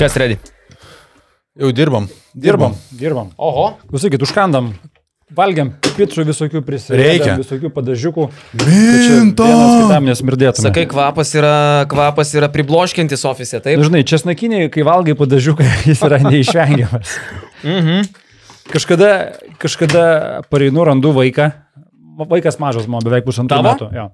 Kas ready? Jau dirbam. Dirbam, dirbam. Oho. Klausykit, užkandam. Valgiam picų visokių Reikia. visokių padažiukų. Minto! Vienas kitam nesmirdėtume. Sakai, kvapas yra, kvapas yra pribloškintis ofise, taip? Nu, žinai, česnakiniai, kai valgai padažiuką, jis yra neišvengiamas. Mhm. Kažkada, kažkada pareinu, randu vaiką. Vaikas mažas, man beveik pusantrų metų. Jo.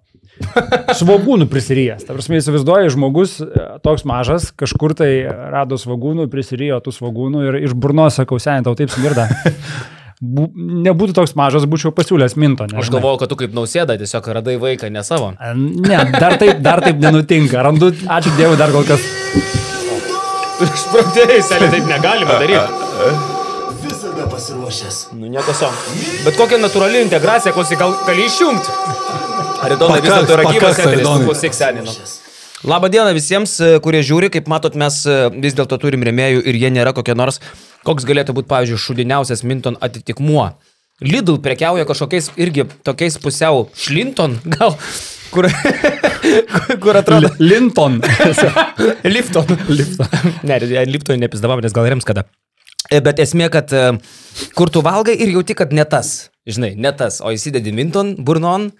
Svagūnų prisirijęs. Ta prasme, įsivaizduoju, žmogus e, toks mažas, kažkur tai rado svagūnų, prisirijo tų svagūnų ir iš burnos sakau, seniai, tau taip smirda. Bu, nebūtų toks mažas, būčiau pasiūlęs minto. Aš nežinai. galvojau, kad tu kaip nausėda tiesiog radai vaiką, ne savo. Ne, dar taip, dar taip nenutinka. Randu, ačiū Dievui, dar kol kas. Išprotėjai, seniai, taip negalima daryti. Visada pasiruošęs. Nu, nieko sau. Bet kokia natūrali integracija, klausyk, gal gali išjungti. Ar įdomu, vis dėlto yra gyvas Aridonai. klausyk senino. Labą dieną visiems, e, kurie žiūri, kaip matot, mes e, vis dėlto turim remėjų ir jie nėra kokie nors, koks galėtų būti, pavyzdžiui, šudiniausias Minton atitikmuo. Lidl prekiauja kažkokiais irgi tokiais pusiau šlinton, gal, kur, kur atrodo. Linton. Lifton. Lifton. ne, Lifton nepizdavau, nes gal rems kada. E, Bet esmė, kad kur tu valgai ir jauti, kad ne tas, žinai, ne tas, o įsidedi minton, burnon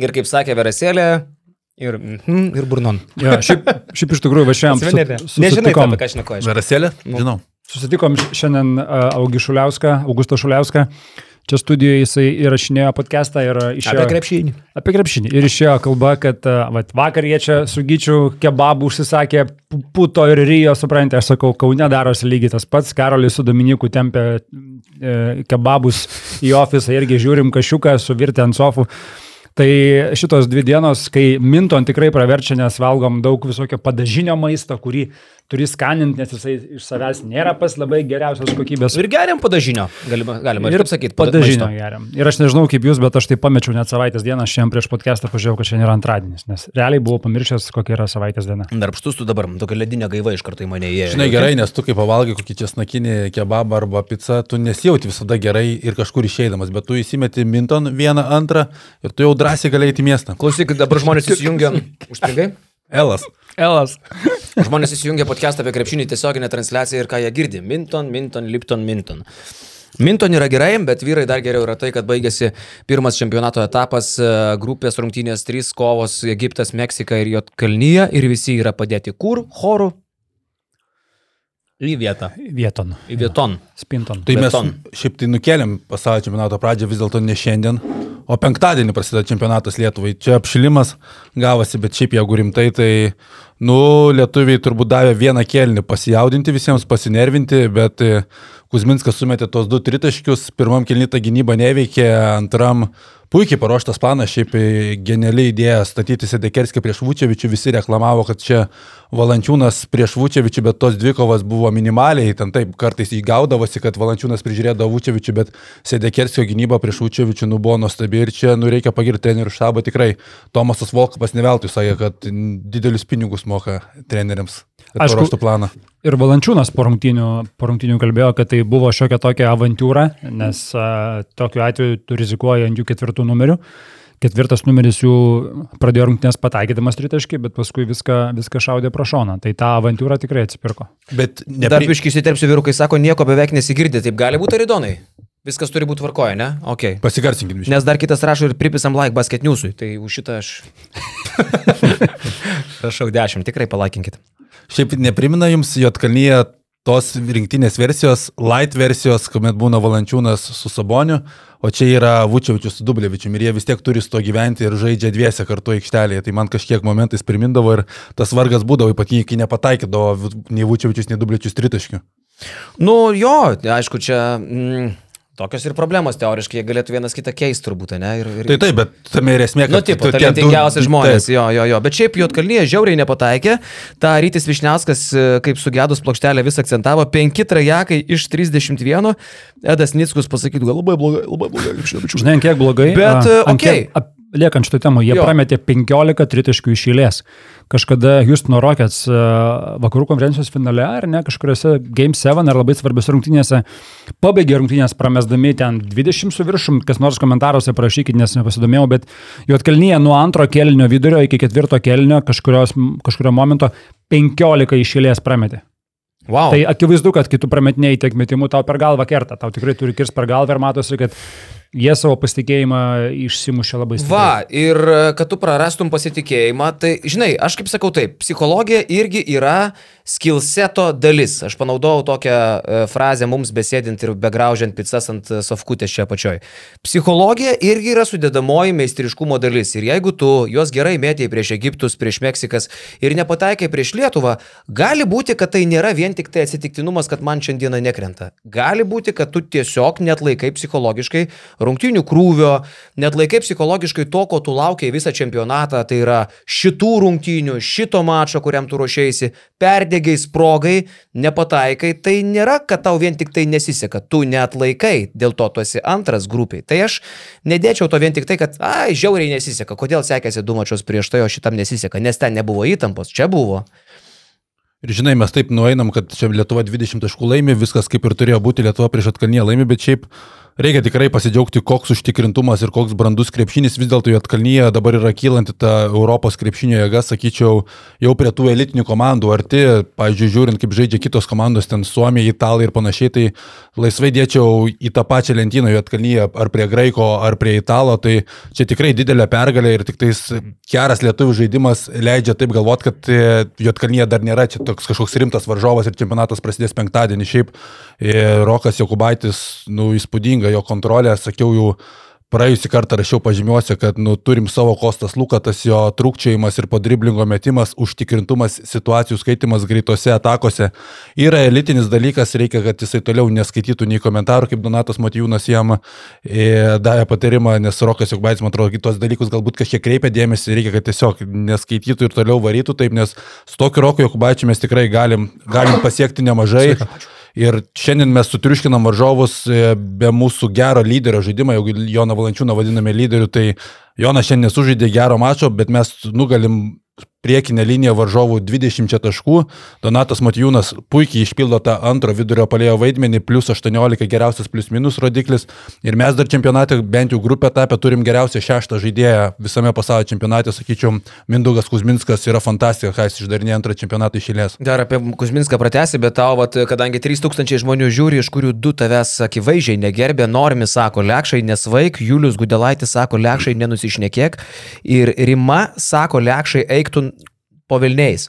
ir kaip sakė Verasėlė, ir, mhm, ir burnon. Jo, šiaip, šiaip iš tikrųjų važiavam. Nežinai, apie ką aš nekoju. Verasėlė? Žinau. Susitikom šiandien Augį Šuliauską, Augustą Šuliauską. Čia studijoje jisai įrašinėjo podcastą ir išėjo. Apie krepšinį. Apie krepšinį. Ir išėjo kalba, kad vat, vakar jie čia su Gyčiu kebabų užsisakė pu- puto ir ryjo, suprantate, aš sakau, Kaune darosi lygiai tas pats. Karolis su Dominiku tempia e, kebabus į ofisą irgi žiūrim kašiuką suvirti ant sofų. Tai šitos dvi dienos, kai Minton tikrai praverčia, nes valgom daug visokio padažinio maisto, kurį turi skaninti, nes jisai iš savęs nėra pas labai geriausios kokybės. Ir geriam padažinio, galima, galima ir taip sakyti. pada- padažinio geriam. Ir aš nežinau kaip jūs, bet aš tai pamečiau net savaitės dieną, šiandien prieš podcastą pažiūrėjau, kad šiandien yra antradienis, nes realiai buvau pamiršęs, kokia yra savaitės diena. Darbštus tu dabar, tokia ledinė gaiva iš karto į mane įėjo. Žinai gerai, nes tu kai pavalgai kokį česnakinį kebabą arba pizzą, tu nesijauti visada gerai ir kažkur išeidamas, bet tu įsimeti minton vieną, antrą ir tu jau drąsiai gali eiti į miestą. Klausyk, dabar žmonės įsijungia. Užstrigai? Elas. Elas. Žmonės įsijungia podcastą apie krepšinį tiesioginę transliaciją ir ką jie girdi. Minton, Minton, Lipton, Minton. Minton yra gerai, bet vyrai dar geriau yra tai, kad baigėsi pirmas čempionato etapas, e, grupės rungtynės, trys kovos - Egiptas, Meksika ir Jotkalnyje ir visi yra padėti kur? Chorų? Į vietą. Vieton. Į vieton. Spinton. Tai mes Beton. šiaip tai nukeliam pasaulio čempionato pradžią vis dėlto ne šiandien, o penktadienį prasideda čempionatas Lietuvai. Čia apšilimas gavosi, bet šiaip jeigu rimtai, tai, nu, lietuviai turbūt davė vieną kelnį pasijaudinti visiems, pasinervinti, bet e, Kuzminskas sumetė tos du tritaškius, pirmam kelnį ta gynyba neveikė, antram puikiai paruoštas planas, šiaip e, geniali idėja statyti Sedekerskį prieš Vučevičių, visi reklamavo, kad čia Valančiūnas prieš Vučevičių, bet tos dvi kovos buvo minimaliai, ten taip kartais įgaudavosi, kad Valančiūnas prižiūrėdavo Vučevičių, bet Sedekerskio gynyba prieš Vučevičių nu buvo nuostabi ir čia nu reikia pagirti trenerių štabą tikrai. Tomasas Volkapas neveltui sakė, kad didelius pinigus moka treneriams. Aišku, paruoštų planą. Ir Valančiūnas po rungtynių, po rungtynių kalbėjo, kad tai buvo šiokia tokia avantūra, nes a, tokiu atveju tu rizikuoji ant jų ketvirtų numerių. Ketvirtas numeris jų pradėjo rungtynės pataikydamas tritaškį, bet paskui viską, viską šaudė pro šoną. Tai ta avantūra tikrai atsipirko. Bet Dar biškai įsiterpsiu vyrukai, sako, nieko beveik nesigirdi, taip gali būti aridonai. Viskas turi būti tvarkoje, ne? Ok. pasigarsinkim. Nes dar kitas rašo ir pripisam like basket newsui, tai už šitą aš... Rašau 10, tikrai palaikinkit. Šiaip neprimina jums Jotkalnyje tos rinktinės versijos, light versijos, kuomet būna Valančiūnas su Saboniu, o čia yra Vučevičius su Dublevičiumi ir jie vis tiek turi su to gyventi ir žaidžia dviese kartu aikštelėje. Tai man kažkiek momentais primindavo ir tas vargas būdavo ypatingai, kai nepataikydavo nei Vučevičius, nei Dublevičius tritaškių. Nu jo, aišku, čia... Mm, tokios ir problemos teoriškai, jie galėtų vienas kitą keisti turbūt, ne? Ir, ir... Tai taip, bet tame ir esmė, kad Nu, tipo, tie du- talentingiausi žmonės, Taip. jo, jo, jo. Bet šiaip Jotkalnyje žiauriai nepataikė. Ta Rytis Višniauskas, e, kaip sugedus plokštelę, vis akcentavo 5 trajekai iš 31. Edas Nickus pasakytų, gal labai blogai, labai blogai. krepšinio bičiuliai. Žinai, kiek blogai. Bet, e, okei. kiek- ap- Liekant šitą temą, jie Jo. prametė 15 tritaškių iš eilės. Kažkada Houstono Rockets a, vakarų konferencijos finale, ar ne, kažkuriuose Game 7 ar labai svarbiose rungtynėse pabaigė rungtynės pramesdami ten 20 su viršum, kas nors komentaruose parašykit, nes nepasidomėjau, bet Juotkalnyje nuo antro kelnio vidurio iki ketvirto kelnio kažkurios, kažkurio momento 15 iš eilės prametė. Wow. Tai akivaizdu, kad kai tu prametinėjai tiek metimų, tau per galvą kerta, tau tikrai turi kirs per galvą ir matosi, kad jie savo pasitikėjimą išsimušė labai stipriai. Va, ir e, kad tu prarastum pasitikėjimą, tai, žinai, aš kaip sakau taip, psichologija irgi yra skillseto dalis. Aš panaudojau tokią e, frazę mums besėdint ir begraužiant pizzas ant e, sofkutės čia pačioj. Psichologija irgi yra sudėdamoji meistriškumo dalis. Ir jeigu tu juos gerai mėtėjai prieš Egiptus, prieš Meksikas ir nepataikai prieš Lietuvą, gali būti, kad tai nėra vien tik tai atsitiktinumas, kad man šiandieną nekrenta. Gali būti, kad tu tiesiog net laikai psichologiškai rungtinių krūvio, net laikai psichologiškai to, ko tu laukiai visą čempionatą, tai yra šitų rungtinių, šito mačo, kuriam tu ruošiaisi, perdėgiai, sprogai, nepataikai, tai nėra, kad tau vien tik tai nesiseka, tu net laikai, dėl to tu esi antras grupiai. Tai aš nedėčiau to vien tik tai, kad, ai, žiauriai nesiseka, kodėl sekėsi du mačius prieš tai, o šitam nesiseka, nes ten nebuvo įtampos, čia buvo. Ir žinai, mes taip nueinam, kad čia Lietuva 20 taškų laimi, viskas kaip ir turėjo būti, Lietuva prieš atkalnyje laimi, bet šiaip reikia tikrai pasidžiaugti, koks užtikrintumas ir koks brandus krepšinis. Vis dėlto Jotkalnyje dabar yra kylanti ta Europos krepšinio jėga, sakyčiau, jau prie tų elitinių komandų arti. Pavyzdžiui, žiūrint, kaip žaidžia kitos komandos, ten Suomija, Italija ir panašiai, tai laisvai dėčiau į tą pačią lentyną Jotkalnyje ar prie Graiko, ar prie Italo. Tai čia tikrai didelė pergalė ir tik tais geras lietuvių žaidimas leidžia taip galvoti, kad e, Jotkalnyje dar nėra čia toks kažkoks rimtas varžovas ir čempionatas prasidės penktadienį. Šiaip e, Rokas Jokubaitis, nu, įspūdinga jo kontrolė, sakiau jau praėjusį kartą rašiau pažymiuose, kad nu, turim savo Kostas Lukatas, jo trūkčiajimas ir podriblingo metimas, užtikrintumas, situacijų skaitimas greitose atakose yra elitinis dalykas, reikia, kad jisai toliau neskaitytų nei komentarų, kaip Donatas Matijūnas jam e, davė patarimą, nes Rokas Jokbaitis, man atrodo, kitos dalykus galbūt kažkiek kreipia dėmesį, reikia, kad tiesiog neskaitytų ir toliau varytų taip, nes su tokiu Roku Jokbaičiu mes tikrai galim, galim pasiekti nemažai. Sveika. Ir šiandien mes sutriuškinam varžovus e, be mūsų gero lyderio žaidimo, jeigu Joną Valančiūną vadiname lyderiu, tai Jonas šiandien nesužaidė gero mačo, bet mes nugalim priekinę liniją varžovų 20 taškų. Donatas Matijūnas puikiai išpildo tą antro vidurio palėjo vaidmenį, plus 18 geriausias plus minus rodiklis. Ir mes dar čempionate, bent jau grupė etapė, turim geriausią šeštą žaidėją visame pasaulio čempionate, sakyčiau, Mindugas Kuzminskas yra fantastika, ką jis išdarinė antrą čempionatą išėlės. Dar apie Kuzminską pratęsi, bet tau, vat, kadangi 3000 žmonių žiūri, iš kurių du tavęs akivaizdžiai negerbė, norimi, sako, lekšai nesvaik, Julius Gudelaitis sako, lekšai nenusišnekėk ir Rima sako, lekšai eiktų po Vilniais.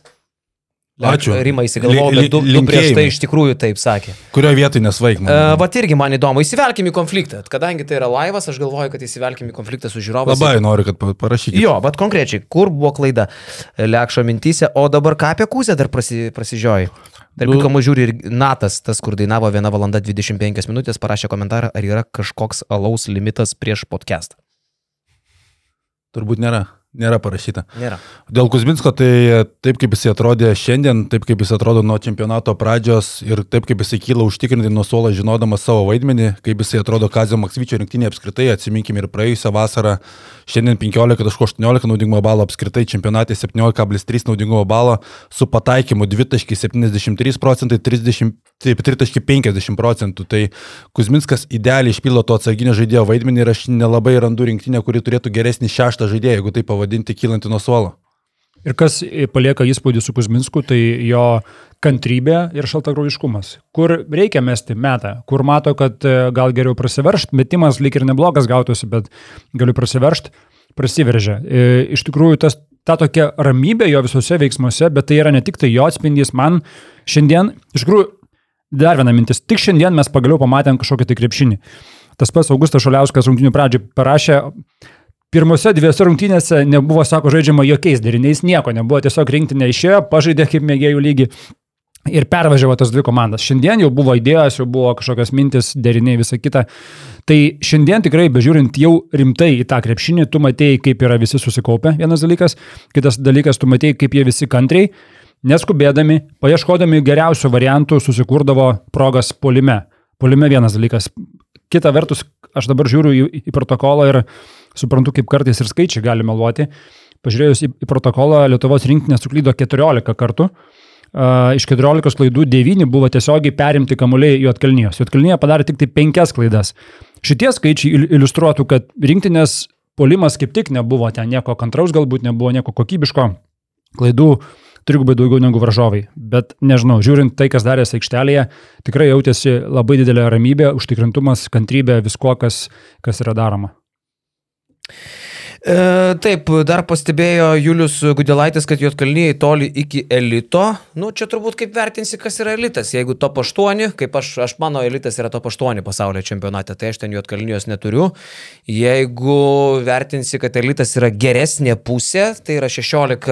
Ačiū. Rima įsigalvojo, bet du, du prieš tai iš tikrųjų taip sakė. Kurioje vietoje nesvaigma? Uh, Vat irgi man įdomu, įsivelkim į konfliktą. Kadangi tai yra laivas, aš galvoju, kad įsivelkim į konfliktą su žiūrovais. Labai noriu, kad parašykite. Jo, bet konkrečiai, kur buvo klaida Lekšo mintys, o dabar ką apie kūzę dar prasi, prasižioji? Dar nu, kam žiūri ir Natas, tas, kur dainavo 1 valanda 25 minutės, parašė komentarą, ar yra kažkoks alaus limitas prieš podcastą. Turbūt nėra. Nėra parašyta. Nėra. Dėl Kuzminsko, tai taip kaip jis atrodė šiandien, taip kaip jis atrodo nuo čempionato pradžios ir taip kaip jis kyla užtikrinti nuo suolo žinodamas savo vaidmenį, kaip jis atrodo Kazio Maksvyčio rinktinė apskritai, atsiminkime ir praėjusią vasarą, šiandien 15.18 naudingumo balo apskritai, čempionate 17,3 naudingumo balo su pataikymu 2,73 procentai, 3,50 procentų. Tai Kuzminskas idealiai išpildo to atsarginio žaidėjo vaidmenį ir aš nelabai randu rinktinę, kuri turėtų geresnį šeštą žaidėją, jeigu tai pavadinti pavadinti kylanti nuo suolo. Ir kas palieka įspūdį su Kuzminsku, tai jo kantrybė ir šaltakraujiškumas. Kur reikia mesti metą, kur mato, kad e, gal geriau prasiveršt, metimas lyg ir neblogas gautųsi, bet galiu prasiveršt, prasiveržia. E, iš tikrųjų, tas, ta tokia ramybė jo visose veiksmuose, bet tai yra ne tik tai jo atspindys, man šiandien, iš tikrųjų, dar viena mintis, tik šiandien mes pagaliau pamatėm kažkokį tai krepšinį. Tas pats Augustas Šaliauskas rungtinių pradžioj parašė, Pirmose dviejose rungtynėse nebuvo, sako, žaidžiama jokiais deriniais, nieko nebuvo, tiesiog rinktinė išėjo, pažaidė kaip mėgėjų lygį ir pervažiavo tas dvi komandas. Šiandien jau buvo idėjos, jau buvo kažkokios mintis, deriniai, visa kita. Tai šiandien tikrai, bežiūrint jau rimtai į tą krepšinį, tu matėjai, kaip yra visi susikaupę, vienas dalykas, kitas dalykas, tu matėjai, kaip jie visi kantriai, neskubėdami, paieškodami geriausių variantų, susikurdavo progas polime. Polime vienas dalykas. Kita vertus, aš dabar žiūriu į, į protokolą ir suprantu, kaip kartais ir skaičiai gali meluoti. Pažiūrėjus į, į protokolą, Lietuvos rinktinė suklydo 14 kartų. Uh, iš 14 klaidų 9 buvo tiesiogiai perimti kamuoliai Juotkalnyjos. Juotkalnyje padarė tik tai 5 klaidas. Šitie skaičiai iliustruotų, kad rinktinės polimas kaip tik nebuvo ten nieko kantraus, galbūt nebuvo nieko kokybiško. Klaidų trigubai daugiau negu varžovai. Bet nežinau, žiūrint tai, kas darėsi aikštelėje, tikrai jautėsi labai didelė ramybė, užtikrintumas, kantrybė, visko, kas, kas yra daroma. E, taip, dar pastebėjo Julius Gudelaitis, kad Jotkalnyje toli iki elito. Nu, čia turbūt kaip vertinsi, kas yra elitas. Jeigu top 8, kaip aš, aš mano elitas yra top 8 pasaulio čempionate, tai aš ten Jotkalnyjos neturiu. Jeigu vertinsi, kad elitas yra geresnė pusė, tai yra 16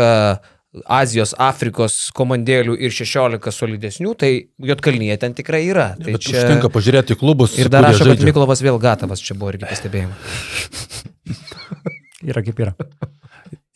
Azijos, Afrikos komandėlių ir 16 solidesnių, tai Jotkalnyje ten tikrai yra. Tai Bet čia... užtenka pažiūrėti į klubus. Ir dar rašo, kad. Miklovas vėl gatavas, čia buvo irgi pastebėjimai. Yra kaip yra.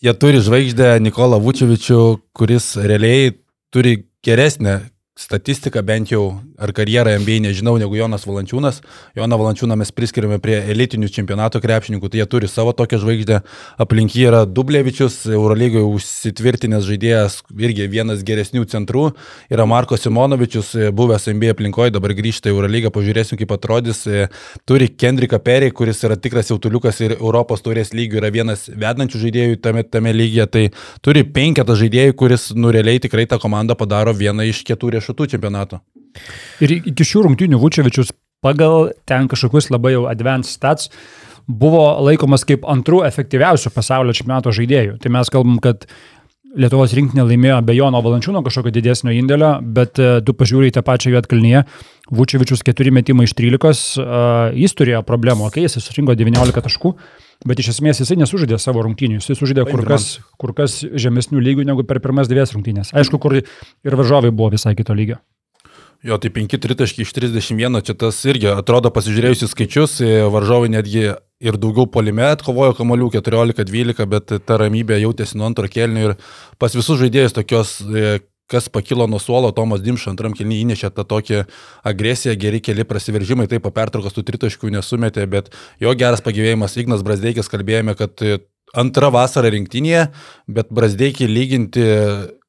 Jie turi žvaigždę Nikolą Vučevičių, kuris realiai turi geresnę statistiką bent jau, ar karjerą MBA nežinau, negu Jonas Valančiūnas. Joną Valančiūną mes priskiriame prie elitinių čempionato krepšininkų, tai jie turi savo tokią žvaigždę. Aplink jį yra Dublevičius, Eurolygoje užsitvirtinęs žaidėjas, irgi vienas geresnių centrų. Yra Marko Simonovičius, buvęs MBA aplinkoje, dabar grįžta į Eurolygą, pažiūrėsim, kaip atrodys. Turi Kendriką Perry, kuris yra tikras jautuliukas ir Europos taurės lygių yra vienas vedančių žaidėjų tame, tame lygyje. Tai turi penketą žaidėjų, kuris nurealiai tikrai tą komandą padaro vieną iš keturių riešutų čempionato. Ir iki šių rungtynių Vučevičius pagal ten kažkokius labai jau advanced stats buvo laikomas kaip antrų efektyviausių pasaulio čempionato žaidėjų. Tai mes kalbam, kad Lietuvos rinktinė laimėjo be Jono Valančiūno kažkokio didesnio indėlio, bet e, tu pažiūrėjai tą pačią Juotkalnyje, Vučevičius 4 metimai iš 13, uh, jis turėjo problemų, okay, jis surinko 19 taškų, bet iš esmės jisai nesužaidė savo rungtynių, jisai sužaidė kur kas, kur kas žemesnių lygių negu per pirmas dvies rungtynės. Aišku, kur ir varžovai buvo visai kito lygio. Jo, tai 5 tritaškiai iš 31, čia tas irgi atrodo pasižiūrėjusi skaičius, e, varžovai netgi ir daugiau polime atkovojo kamolių 14-12, bet ta ramybė jautėsi nuo antro kelnių ir pas visus žaidėjus tokios, e, kas pakilo nuo suolo, Tomas Dimša antram kelniui įnešė tą tokią agresiją, geri keli prasiveržimai, taip po pertraukos tų tritaškių nesumetė, bet jo geras pagyvėjimas, Ignas Brasdeikis kalbėjome, kad e, antra vasara rinktinėje, bet Brasdeikį lyginti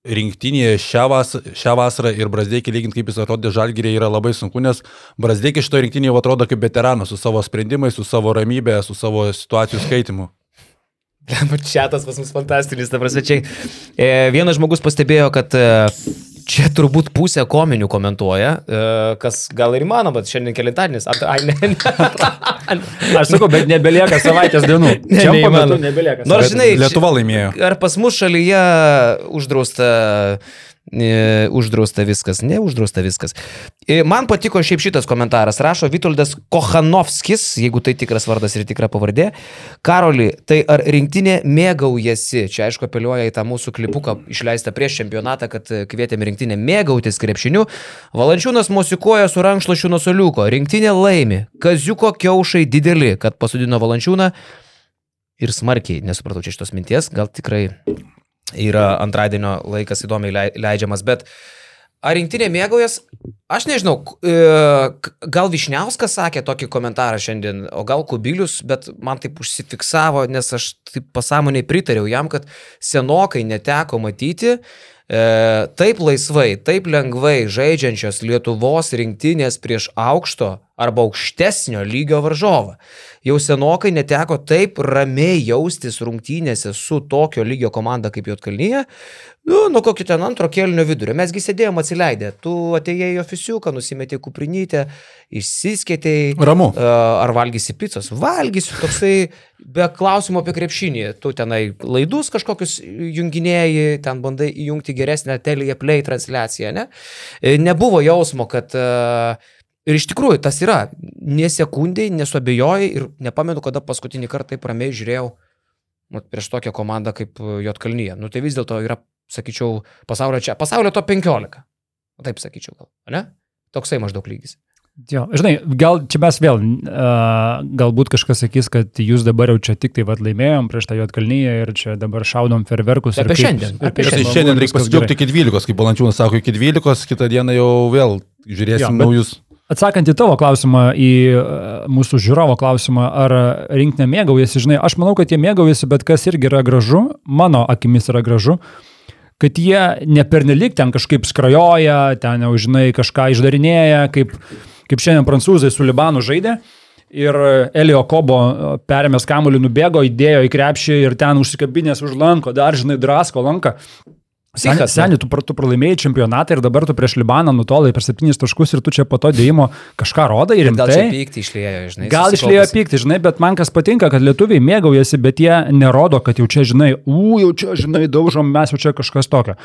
rinktinėje šią, vas, šią vasarą ir Brasdeikį lyginti, kaip jis atrodė žalgyrė, yra labai sunku, nes Brasdeikį šito rinktinėje atrodo kaip veteranas su savo sprendimais, su savo ramybė, su savo situacijų skaitimu. Čiatas pas mus fantastinis, ta prasme, čia e, vienas žmogus pastebėjo, kad e, čia turbūt pusė kominių komentuoja, e, kas gal ir įmanoma, bet šiandien kelintadienis. Ai, ne, ne. Aš sakau, bet nebelieka savaitės dienų. Ne, Čia neįmanoma. nebelieka. Nors, žinai, Lietuva laimėjo. Ar pas mus šalyje uždrausta, uždrausta viskas? Ne, uždrausta viskas. E, Man patiko šiaip šitas komentaras. Rašo Vitoldas Kochanovskis, jeigu tai tikras vardas ir tikra pavardė. Karoli, tai ar rinktinė mėgaujasi? Čia aišku apeliuoja į tą mūsų klipuką išleistą prieš čempionatą, kad kvietėme rinktinę mėgautis krepšiniu. Valančiūnas musikuoja su rankšluošiu nuo soliuko. Rinktinė laimi. Kaziuko kiaušai dideli, kad pasudino Valančiūną ir smarkiai nesupratau čia šitos minties, gal tikrai yra antradienio laikas įdomiai lei- leidžiamas, bet ar rinktinė mėgaujas, aš nežinau, e, gal Višniauskas sakė tokį komentarą šiandien, o gal Kubilius, bet man taip užsifiksavo, nes aš taip pasąmoniai pritariau jam, kad senokai neteko matyti E, taip laisvai, taip lengvai žaidžiančios Lietuvos rinktinės prieš aukšto arba aukštesnio lygio varžovą. Jau senokai neteko taip ramiai jaustis rungtynėse su tokio lygio komanda kaip Jotkalnyje, nu, nuo kokio ten antro kelnio vidurio. Mesgi sėdėjom atsileidę, tu atėjai į ofisiuką, nusimetė kuprinytę, išsiskėtėjai. Ramu. E, Ar valgysi picos? Valgysiu toksai be klausimų apie krepšinį. Tu tenai laidus kažkokius junginėjai, ten bandai įjungti geresnę Telia Play transliaciją, ne? E, Nebuvo jausmo, kad e, Ir iš tikrųjų tas yra, nesekundai, nesuabejojai ir nepamenu, kada paskutinį kartą taip ramiai žiūrėjau nu, prieš tokią komandą kaip Jotkalnyje. Nu tai vis dėlto yra, sakyčiau, pasaulio čia, pasaulio to 15. Taip sakyčiau, gal, ne? Toksai maždaug lygis. Jo, žinai, gal čia mes vėl, uh, galbūt kažkas sakys, kad jūs dabar jau čia tik tai vad laimėjom prieš tą Jotkalnyje ir čia dabar šaudom ferverkus. Apie ir kaip- šiandien, apie Tai smagu, šiandien reikia pasidžiaugti iki 12, kaip Balančiūnas sako, iki 12, kitą dieną jau vėl žiūrėsim Jo, naujus. Atsakant į tavo klausimą, į e, mūsų žiūrovo klausimą, ar rinktinė mėgaujasi, žinai, aš manau, kad jie mėgaujasi, bet kas irgi yra gražu, mano akimis yra gražu, kad jie nepernelik ten kažkaip skrajoja, ten jau, žinai, kažką išdarinėja, kaip, kaip šiandien prancūzai su Libanu žaidė. Ir Elio Kobo e, perėmęs kamuolį nubėgo, įdėjo į krepšį ir ten užsikabinės už lanko, dar, žinai, drasko lanką. Seniai, seni, tu, tu pralaimėjai čempionatą ir dabar tu prieš Libaną nutolai per septynis taškus ir tu čia po to dėjimo kažką rodai ir Gal čia rimtai. pykti išlėjo, žinai. Gal išlėjo pykti, žinai, bet man kas patinka, kad lietuviai mėgaujasi, bet jie nerodo, kad jau čia, žinai, u, jau čia, žinai, daužom, mes jau čia kažkas tokio.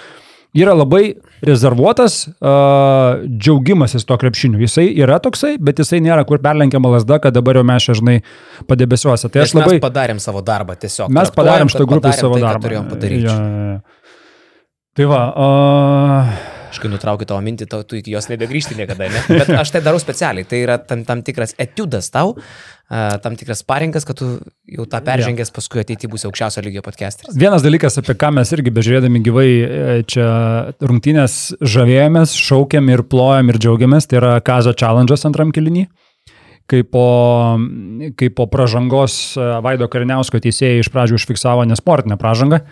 Yra labai rezervuotas uh, džiaugimasis to krepšiniu. Jisai yra toksai, bet jisai nėra kur perlenkiama lasda, kad dabar jau mes čia, žinai, padebesiuose. Tai aš labai... Mes padarėm savo darbą tiesiog. Mes padarėm šitą grupę savo tai, darbą. Ja, ja. Tai va, uh, Aš kai nutraukiu tavo mintį, tau, tu iki jos nebegrįžti niekada, ne? Bet aš tai darau specialiai. Tai yra tam, tam tikras etiudas tau, uh, tam tikras parinkas, kad tu jau tą peržengęs paskui ateityje būsi aukščiausio lygio podcasteris. Vienas dalykas, apie ką mes irgi bežiūrėdami gyvai e, čia rungtynės žavėjomės, šaukėm ir plojom ir džiaugiamės, tai yra Kazo challenge'as antram kilinį. Kai po, kai po pražangos e, Vaido Kariniausko teisėjai iš pradžių užfiksavo nesportinę pražangą.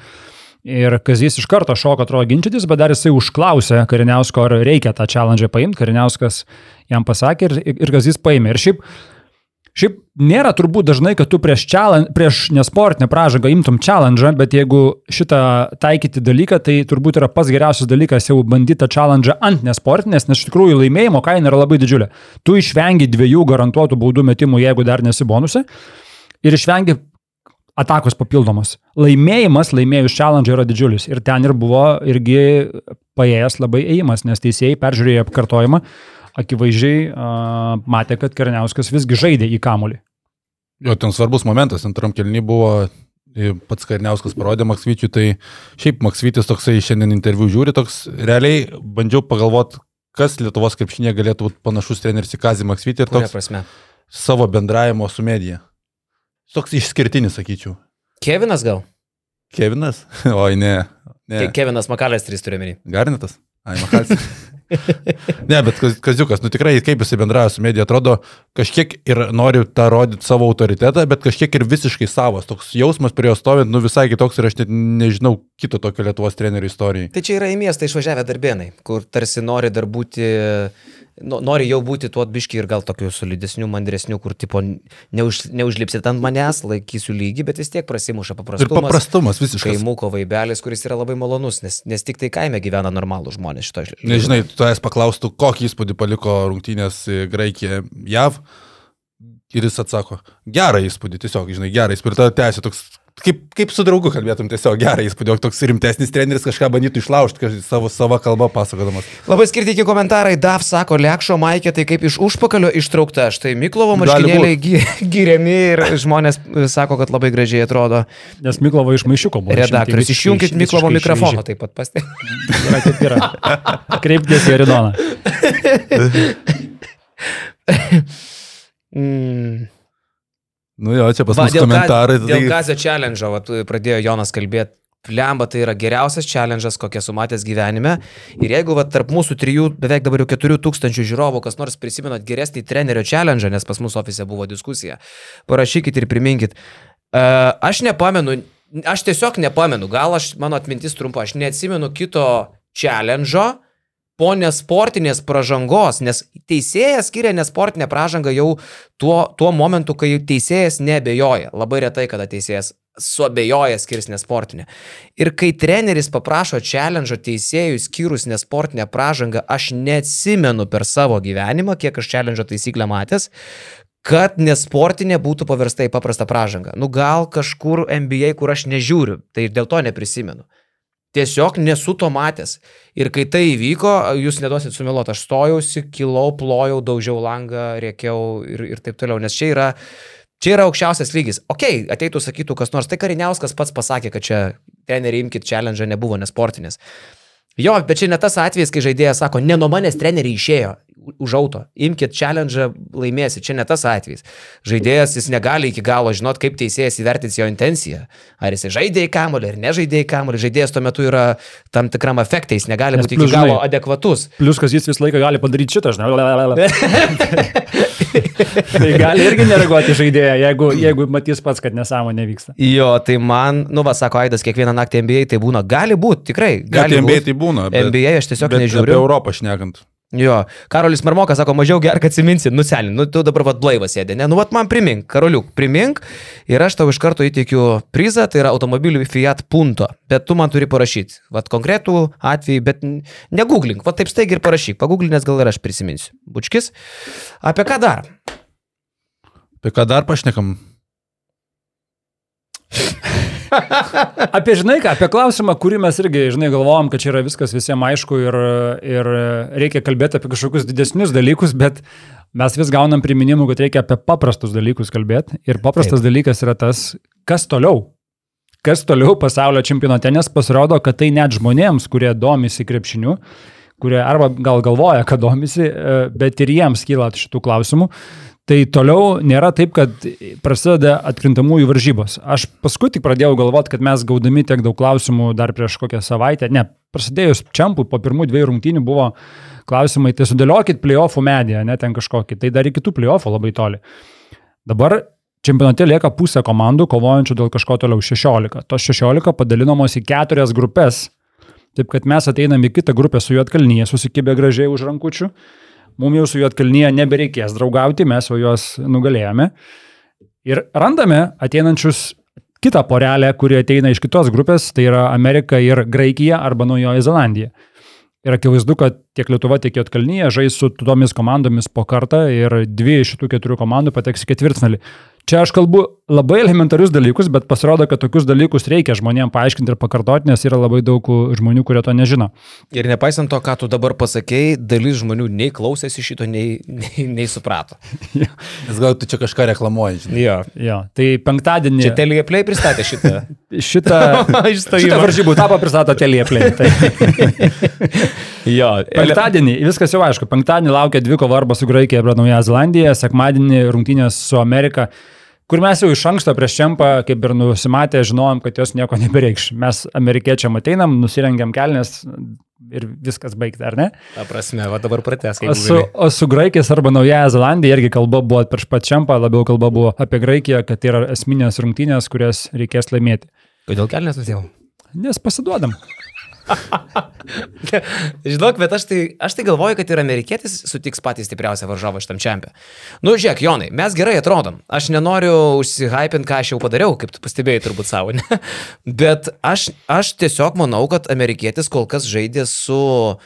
Ir Kazys iš karto šoko atrodo ginčytis, bet dar jisai užklausė Kariniausko, ar reikia tą challenge paimti. Kariniauskas jam pasakė ir, ir Kazys paėmė. Ir šiaip Šiaip nėra turbūt dažnai, kad tu prieš, challenge, prieš nesportinę pražangą imtum challenge, bet jeigu šitą taikyti dalyką, tai turbūt yra pats geriausias dalykas jau bandyti tą challenge ant nesportinės, nes iš tikrųjų laimėjimo kaina yra labai didžiulė. Tu išvengi dviejų garantuotų baudų metimų, jeigu dar nesi bonuse, ir išvengi atakos papildomos. Laimėjimas laimėjus challenge yra didžiulis ir ten ir buvo irgi paėjęs labai ėjimas, nes teisėjai peržiūrėjo apkartojimą akivaizdžiai uh, matė, kad Karniauskas visgi žaidė į kamolį. Jo, ten svarbus momentas, antram kelny buvo pats Karniauskas parodė Maksvyčiui, tai šiaip Maksvytis toksai šiandien interviu žiūri, toks realiai bandžiau pagalvoti, kas Lietuvos krepšinėje galėtų būti panašus treneris į Kazį Maksvytį ir toks savo bendravimo su medija. Toks išskirtinis, sakyčiau. Kevinas gal? Kevinas? Oi, ne. ne. Ke Kevinas Makalestris turiu menį. Garnetas? Ai, Makalsis. ne, bet Kaz- Kaziukas, nu tikrai, kaip jisai bendrauja su medija, atrodo, kažkiek ir nori tą rodyti savo autoritetą, bet kažkiek ir visiškai savas. Toks jausmas prie jo stovint, nu visai kitoks ir aš net nežinau kito tokio Lietuvos trenerių istorijai. Tai čia yra į miestą išvažiavę darbėnai, kur tarsi nori dar būti, no- nori jau būti tuo atbiški ir gal tokiu solidesniu, mandresniu, kur tipo neuž, neužlipsit ant manęs, laikysiu lygį, bet vis tiek prasimuša Ir paprastumas. paprastumas visiškai. Kaimuko vaibelis, kuris yra labai malonus, nes, nes tik tai kaime gyvena normalų žmonės šito. Nežinai, tu es paklaustų, kokį įspūdį paliko rungtynės į Graikiją JAV. Ir jis atsako, gerą įspūdį, tiesiog, žinai, gerą įspūdį. Tada tęsi toks, kaip, kaip su draugu kalbėtum, tiesiog gerą įspūdį, o toks rimtesnis treneris kažką bandytų išlaužti, kažkaip savo savo kalbą pasakodamas. Labai skirtingi komentarai. DAF sako, Lekšo Maikė, tai kaip iš užpakalio ištraukta. Štai Miklovo marškinėliai giriami ir žmonės e, sako, kad labai gražiai atrodo. Nes Miklovo iš maišiuko buvo. Redaktorius, visiškai- Miklovo mikrofoną taip pat pastebėjau. Kreipkis į Aridoną. Mm. Nu jo, čia pas mus dėl, komentarai. Dėl tai- Kazio challenge, va, tu- pradėjo Jonas kalbėti. Lemba tai yra geriausias challenge'as, kokią esu matęs gyvenime. Ir jeigu va, tarp mūsų trijų, beveik dabar jau keturių tūkstančių žiūrovų, kas nors prisimenat geresnį trenerio challenge, nes pas mūsų ofise buvo diskusija, parašykit ir priminkit. Uh, aš nepamenu, aš tiesiog nepamenu, gal aš, mano atmintis trumpa, aš neatsimenu kito challenge'o po nesportinės pražangos, nes teisėjas skiria nesportinę pražangą jau tuo, tuo momentu, kai teisėjas nebejoja. Labai retai, kada teisėjas suabejoja skirs nesportinę. Ir kai treneris paprašo challenge teisėjų skyrus nesportinę pražangą, aš neatsimenu per savo gyvenimą, kiek aš challenge taisyklę matęs, kad nesportinė būtų paversta į paprastą pražangą. Nu gal kažkur NBA, kur aš nežiūriu, tai dėl to neprisimenu. Tiesiog nesu to matęs. Ir kai tai įvyko, jūs neduosit sumiluoti, aš stojausi, kilau, plojau, daužiau langą, rėkiau ir, ir taip toliau, nes čia yra, čia yra aukščiausias lygis. Ok, ateitų sakytų kas nors, tai Kariniauskas pats pasakė, kad čia treneriai imkit challenge nebuvo nesportinės. Jo, bet čia ne tas atvejis, kai žaidėjas sako, ne nuo manęs treneriai išėjo už auto, imkit challenge, laimėsi, čia ne tas atvejis. Žaidėjas jis negali iki galo žinot, kaip teisėjas įvertins jo intenciją. Ar jis žaidė į kamolį, ar nežaidė į kamolį. Žaidėjas tuo metu yra tam tikram efektai, jis negali būti iki galo žinai, adekvatus. Plius, kad jis visą laiką gali padaryti šitą, žinai. tai gali irgi nereaguoti žaidėją, jeigu, jeigu matys pats, kad nesąmonė vyksta. Jo, tai man, nu, va, sako Aidas, kiekvieną naktį NBA tai būna. Gali būti, tikrai. Gali Gali NBA būt. tai būna. Bet, NBA aš tiesiog bet nežiūriu. Apie Europą šnekant. Jo, Karolis Marmokas sako, mažiau gerk atsiminsi, nuselin, nu tu dabar vad blaivas sėdė, ne, nu vad man primink, Karoliuk, primink ir aš tau iš karto įteikiu prizą, tai yra automobilių Fiat Punto, bet tu man turi parašyti, vad konkretų atvejį, bet negooglink, vad taip staigi ir parašyk, paguglinės gal ir aš prisiminsiu. Bučkis, apie ką dar? Apie ką dar pašnekam? Apie, žinai ką, apie klausimą, kurį mes irgi, žinai, galvojom, kad čia yra viskas visiems aišku ir, ir reikia kalbėti apie kažkokius didesnius dalykus, bet mes vis gaunam priminimų, kad reikia apie paprastus dalykus kalbėti. Ir paprastas Taip. dalykas yra tas, kas toliau. Kas toliau pasaulio čempionate, nes pasirodo, kad tai net žmonėms, kurie domisi krepšiniu, kurie arba gal galvoja, kad domisi, e, bet ir jiems kyla šitų klausimų. Tai toliau nėra taip, kad prasideda atkrintamųjų varžybos. Aš paskui tik pradėjau galvoti, kad mes gaudami tiek daug klausimų dar prieš kokią savaitę, ne, prasidėjus čiampui po pirmų dviejų rungtynių buvo klausimai, tai sudėliokit playoffų mediją, ne ten kažkokį, tai dar iki tų playoffų labai toli. Dabar čempionate lieka pusė komandų kovojančių dėl kažko toliau 16. Tos 16 padalinamos į keturias grupės. Taip kad mes ateiname į kitą grupę su Juotkalnyje, susikibę gražiai už rankučių. Mums jau su Juotkalnyje nebereikės draugauti, mes jau juos nugalėjome. Ir randame ateinančius kitą porelę, kuri ateina iš kitos grupės, tai yra Amerika ir Graikija arba Naujoji Zelandija. Ir akivaizdu, kad tiek Lietuva, tiek Jotkalnyje žais su tomis komandomis po kartą ir dvi iš šitų keturių komandų pateks į ketvirtfinalį. Čia aš kalbu labai elementarius dalykus, bet pasirodo, kad tokius dalykus reikia žmonėms paaiškinti ir pakartoti, nes yra labai daug žmonių, kurie to nežino. Ir nepaisant to, ką tu dabar pasakėjai, dalis žmonių nei klausėsi šito, nei, nei, nei suprato. Nes gal tu čia kažką reklamuoji, žinai. Jo. Jo, tai penktadienį. Čia Telija Play pristatė šitą. Šitą, šitą varžybų etapą pristato Telieplė. Tai. jo. Penktadienį, viskas jau aišku, penktadienį laukia dvi kova arba su Graikija arba Nauja Zelandija, sekmadienį rungtynės su Amerika, kur mes jau iš anksto prieš čempą, kaip ir nusimatę, žinojom, kad jos nieko nebereikš. Mes amerikiečiam ateinam, nusirengiam kelnes ir viskas baigta, ar ne? Ta prasme, va dabar pratęs, O su, o su Graikijos arba Naujaja Zelandija irgi kalba buvo prieš pat čempą, labiau kalba buvo apie Graikiją, kad tai yra esminės rungtynės, kurias reikės laimėti. Kodėl kelnes nusėjau? Nes pasiduodam. Žinok, bet aš tai, aš tai galvoju, kad ir amerikietis sutiks patį stipriausią varžovą šitam čempionui. Nu, žiūrėk, Jonai, mes gerai atrodom. Aš nenoriu užsihypinti, ką aš jau padariau, kaip tu pastebėjai turbūt savo, ne? Bet aš, aš tiesiog manau, kad amerikietis kol kas žaidė su e,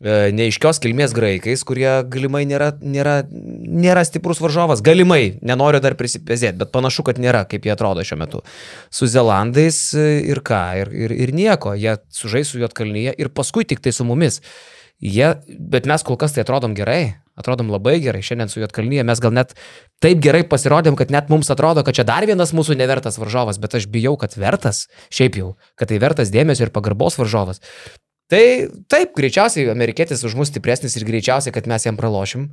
neiškios kilmės graikais, kurie galimai nėra, nėra, nėra stiprus varžovas. Galimai, nenoriu dar prisipėzėti, bet panašu, kad nėra, kaip jie atrodo šiuo metu. Su Zelandais e, ir ką, ir, ir, ir nieko, jie sužais su Jotkalnyje ir paskui tik tai su mumis. Jie, bet mes kol kas tai atrodom gerai, atrodom labai gerai. Šiandien su Jotkalnyje mes gal net taip gerai pasirodėm, kad net mums atrodo, kad čia dar vienas mūsų nevertas varžovas, bet aš bijau, kad vertas, šiaip jau, kad tai vertas dėmesio ir pagarbos varžovas. Tai taip, greičiausiai amerikietis už mus stipresnis ir greičiausiai, kad mes jam pralošim.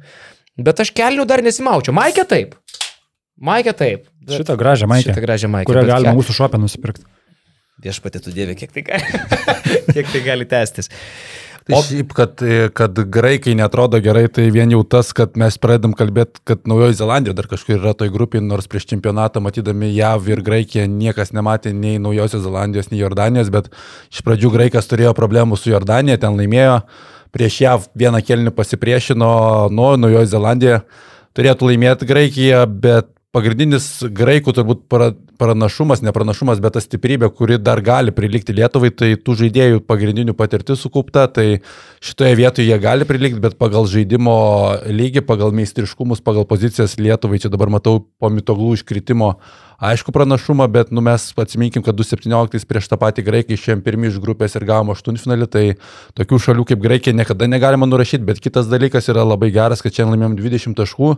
Bet aš kelnių dar nesimaučiau. Maikė taip. Maikė taip. Bet- Šitą gražią maikę, Šitą gražią maikę. kurią galima ke- mūsų šopę nusipirkti. Viešpatė tu dievė, kiek tai gali, kiek tai gali tęstis. Tai O- šiaip, kad, kad graikai netrodo gerai, tai vien jau tas, kad mes pradedam kalbėti, kad Naujoji Zelandija dar kažkur yra toj grupiai, nors prieš čempionatą matydami JAV ir Graikiją niekas nematė nei Naujosios Zelandijos, nei Jordanijos, bet iš pradžių graikas turėjo problemų su Jordanija, ten laimėjo, prieš JAV vieną kelnį pasipriešino, nu, Naujoji Zelandija turėtų laimėti Graikiją, bet pagrindinis graikų turbūt para- pranašumas, ne pranašumas, bet ta stiprybė, kuri dar gali prilikti Lietuvai, tai tų žaidėjų pagrindinių patirtis sukaupta, tai šitoje vietoje jie gali prilikti, bet pagal žaidimo lygį, pagal meistriškumus, pagal pozicijas Lietuvai, čia dabar matau po mitoglų iškritimo aišku pranašumą, bet nu, mes atsiminkim, kad 2017 prieš tą patį graikai išėjom pirmi iš grupės ir gavom aštuntfinalį, tai tokių šalių kaip Graikija niekada negalima nurašyti, bet kitas dalykas yra labai geras, kad čia laimėjom 20 taškų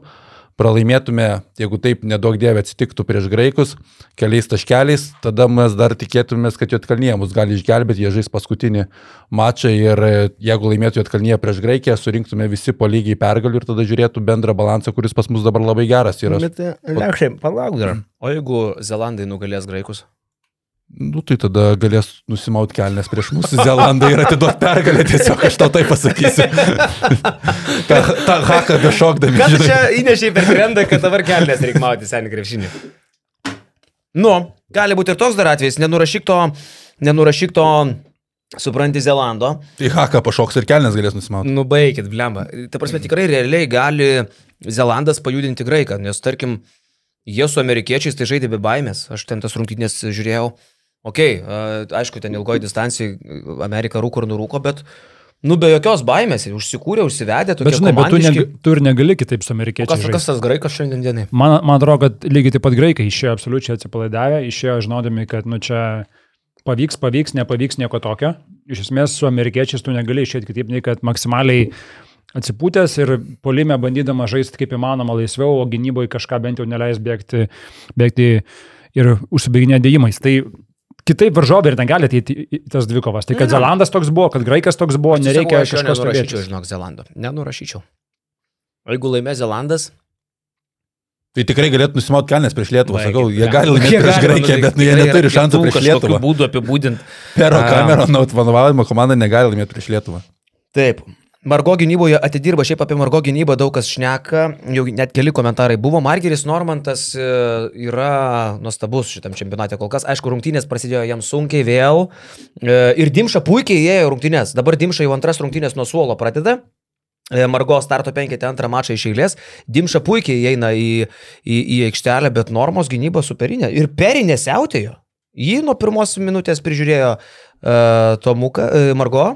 pralaimėtume, jeigu taip nedaug dievė atsitiktų prieš graikus, keliais taškeliais, tada mes dar tikėtumės, kad Jotkalnyje mus gali išgelbėti, jie žais paskutinį mačą ir e, jeigu laimėtų Jotkalnyje prieš Graikiją, surinktume visi po lygiai pergalių ir tada žiūrėtų bendrą balansą, kuris pas mus dabar labai geras yra. Bet, lekšai, palauk dar. O jeigu Zelandai nugalės graikus? Nu, tai tada galės nusimauti kelnes prieš mūsų Zelandą ir atiduoti pergalę, tiesiog aš tau tai pasakysiu. ta, ta haka be šokdami. Žinai. čia įnešiai per grendą, kad dabar kelnes reikia mauti senį krepšinį? Nu, gali būti ir toks dar atvejis, nenurašyk to, nenurašyk to supranti, Zelando. Tai haka pašoks ir kelnes galės nusimauti. Nu, baigit, blemba. Ta prasme, tikrai realiai gali Zelandas pajudinti graiką, nes tarkim, jie su amerikiečiais tai žaidė be baimės. Aš ten tas rungtynės žiūrėjau. Ok, aišku, ten ilgoji distancija, Amerika rūko ir nurūko, bet, nu, be jokios baimės, užsikūrė, užsivedė, Bet žinai, bet tu, neg tu ir negali kitaip su amerikiečiais. Kas, žaist. kas tas graikas šiandien dienai? Man, man atrodo, kad lygiai taip pat graikai išėjo absoliučiai atsipalaidavę, išėjo žinodami, kad nu čia pavyks, pavyks, nepavyks nieko tokio. Iš esmės su amerikiečiais tu negali išėti kitaip, nei kad maksimaliai atsipūtęs ir polime bandydama žaisti kaip įmanoma laisviau, o gynyboje kažką bent jau neleis bėgti, bėgti ir užsibėginė dėjimais. Tai kitaip varžovai ir negali ateiti į tas dvikovas. Tai kad Ne. Zelandas toks buvo, kad Graikas toks buvo, nereikia Aš kažko stebėti. žinok, Zelando. Nenurašyčiau. O jeigu laimė Zelandas, Tai tikrai galėtų nusimauti kelnes prieš Lietuvą. Sakau, jie blemba. gali laimėti prieš Graikiją, nu, bet nu, jie neturi šansų prieš Lietuvą. būdų apibūdinti. Pero A. Camerono vadovavimo komanda negali laimėti prieš Lietuvą. Taip. Margo gynyboje atidirba, šiaip apie Margo gynybą daug kas šneka, jau net keli komentarai buvo. Margeris Normantas e, yra nuostabus šitam čempionate kol kas. Aišku, rungtynės prasidėjo jam sunkiai vėl. E, Ir Dimša puikiai įėjo rungtynės. Dabar Dimša jau antras rungtynės nuo suolo pradeda. E, Margo starto penketė antrą mačą iš eilės. Dimša puikiai įeina į, į, į aikštelę, bet normos gynyba superinė. Ir perinė siautėjo. Jį nuo pirmos minutės prižiūrėjo uh, Tomuka, uh, Margo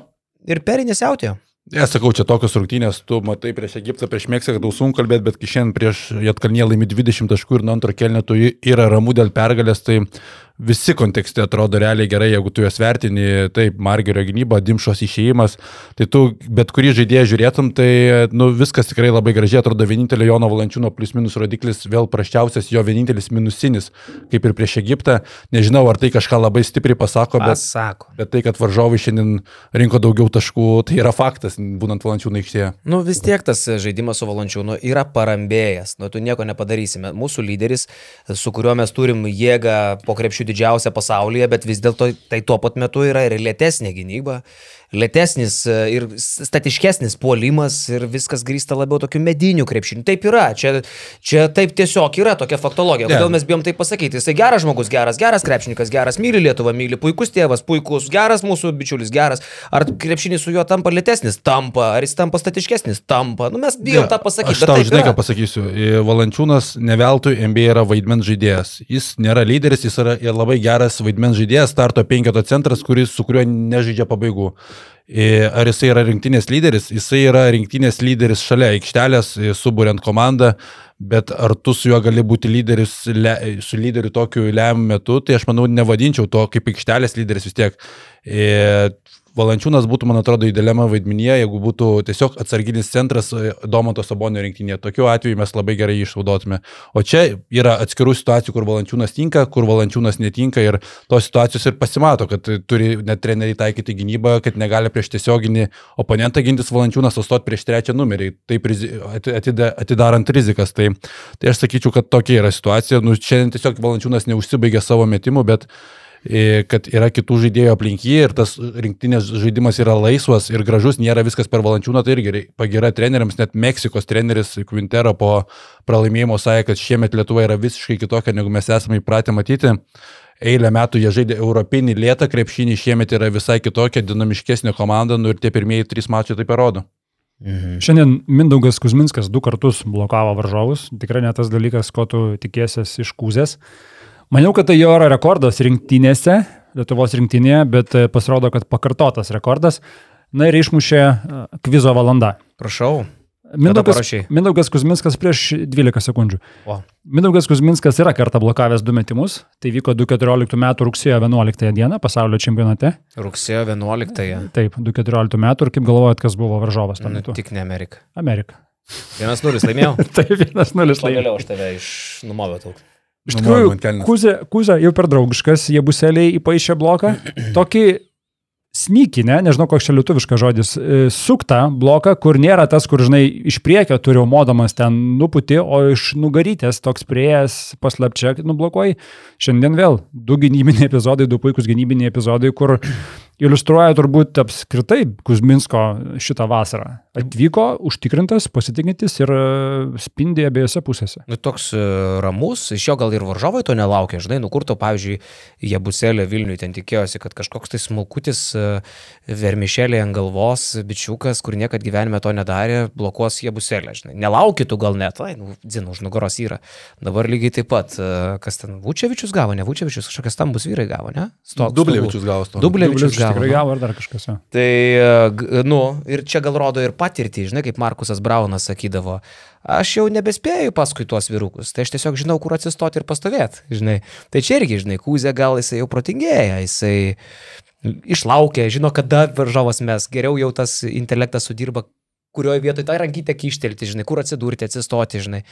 ir perinė siautėjo. Ne, sakau, čia tokios rungtynės, tu matai prieš Egiptą, prieš Meksiką, tau sunku kalbėti, bet kai šiandien prieš Jatkalnie laimi 20 taškų ir nuo antro y- yra ramu dėl pergalės, tai visi kontekste atrodo realiai gerai, jeigu tu juos vertini, taip, Margerio gynyba, Dimšos išėjimas, tai tu bet kurį žaidėją žiūrėtum, tai nu, viskas tikrai labai gražiai atrodo, vienintelio Jono Valančiūno plius minus rodiklis vėl praščiausias, jo vienintelis minusinis, kaip ir prieš Egiptą, nežinau, ar tai kažką labai stipriai pasako, bet... Pasako. Bet tai, kad varžovai šiandien rinko daugiau taškų, tai yra faktas, būnant valančiūnų aikštėje. Nu vis tiek tas žaidimas su Valančiūnu yra parambėjęs, nu tu nieko nepadarysime. Mūsų lyderis, su kuriuo mes turim jėgą po krepšių didžiausią pasaulyje, bet vis dėlto tai tuo pat metu yra ir lėtesnė gynyba, lėtesnis e, ir statiškesnis puolimas ir viskas grįsta labiau tokiu mediniu krepšiniu. Taip yra, čia, čia taip tiesiog yra tokia faktologija. Kodėl mes bijom tai pasakyti? Jisai geras žmogus, geras, geras krepšininkas, geras, myli Lietuvą, myli, puikus tėvas, puikus, geras mūsų bičiulis, geras. Ar krepšinis su juo tampa lėtesnis? Tampa. Ar jis tampa statiškesnis? Tampa. Nu mes bijom tą pasakyti. Aš tau žinai, yra. ką pasakysiu. E, Valančiūnas neveltui NBA yra vaidmens žaidėjas. Jis nėra lyderis, jis yra labai geras vaidmens žaidėjas, starto penketo centras, kuris, su kuriuo nežaidžia pabaigų. E, Ar jisai yra rinktinės lyderis? Jisai yra rinktinės lyderis šalia aikštelės, e, suburiant komandą, bet ar tu su juo gali būti lyderis, le, su lyderiu tokiu lemiamu metu, tai aš manau nevadinčiau to kaip aikštelės lyderis vis tiek. Valančiūnas būtų, man atrodo, įdėliame vaidmenyje, jeigu būtų tiesiog atsarginis centras e, Domanto Sabonio rinktinėje. Tokiu atveju mes labai gerai jį išnaudotume. O čia yra atskirų situacijų, kur Valančiūnas tinka, kur Valančiūnas netinka ir tos situacijos ir pasimato, kad turi net treneriai taikyti gynybą, kad negali prieš tiesioginį oponentą gintis Valančiūnas, o stoti prieš trečią numerį, taip atidarant rizikas. Tai, tai aš sakyčiau, kad tokia yra situacija. Nu, šiandien tiesiog Valančiūnas neužsibaigė savo metimų, bet kad yra kitų žaidėjų aplink jį ir tas rinktinės žaidimas yra laisvas ir gražus, nėra viskas per valančiūną, tai irgi pagira treneriams, net Meksikos treneris Quintero po pralaimėjimo sakė, kad šiemet Lietuva yra visiškai kitokia, negu mes esame įpratę matyti. Eilę metų jie žaidė europinį lėtą krepšinį, šiemet yra visai kitokia, dinamiškesnė komanda, nu ir tie pirmieji trys mačai tai parodo. Šiandien Mindaugas Kuzminskas du kartus blokavo varžovus. Tikrai ne tas dalykas, ko tu tikėsies iš kūzės. Maniau, kad tai jo yra rekordas rinktinėse, Lietuvos rinktinėje, bet e, pasirodo, kad pakartotas rekordas. Na ir išmušė e, kvizo valanda. Prašau. Mindaugas? Mindaugas Kuzminskas prieš 12 sekundžių. O. Mindaugas Kuzminskas yra kartą blokavęs du metimus. Tai vyko 2014 m. rugsėjo 11 d. pasaulio čempionate. Rugsėjo 11-ąją. Taip, 2014 m. ir kaip galvojat, kas buvo varžovas tuo Nu, metu? tik ne Amerika. Amerika. 1-0 laimėjau. Tai vienas nulis laimėjo. Pagaliau aš tave iš numoviau tau. Iš tikrųjų. Kuzė, Kuzė jau per draugiškas, jie buseliai įpaišė bloką. Tokį snykinę, nežinau koks čia lietuviškas žodis, e, suktą bloką, kur nėra tas, kur, žinai, iš priekio turi modamas ten nuputi, o iš nugarytės toks prieėjęs paslapčia nublokuoji. Šiandien vėl du gynybiniai epizodai, du puikūs gynybiniai epizodai, kur iliustruoja turbūt apskritai Kuzminsko šitą vasarą. Atvyko, užtikrintas, pasitikintis ir e, spindi abiejose pusėse. Nu, toks e, ramus, iš jo gal ir varžovai to nelaukia, žinai, nukurto, pavyzdžiui, jie buselė Vilniui ten tikėjosi, kad kažkoks tai smulkutis e, vermišėlė ant galvos, bičiukas, kur niekad gyvenime to nedarė, blokuos jie buselę, žinai. Nelaukitų gal net, ai, nu, dzin, už nugaros yra. Dabar lygiai taip pat, kas ten, Vučevičius gavo, ne Vučevičius, kažkokie stambus vyrai gavo, ne? Stok, Dublevičius gavo. Dublevičius Dublevičius gavo. gavo ar dar kažkas. Tai, nu, ir čia gal rodo ir patirtį, žinai, kaip Markusas Braunas sakydavo, aš jau nebespėju paskui tuos vyrukus, tai aš tiesiog žinau, kur atsistoti ir pastovėti, žinai. Tai čia irgi, žinai, Kūzė gal jisai jau protingėja, jisai išlaukė, žino, kada varžovas mes, geriau jau tas intelektas sudirba, kurioje vietoje tą rankytę kištelti, žinai, kur atsidurti, atsistoti, žinai.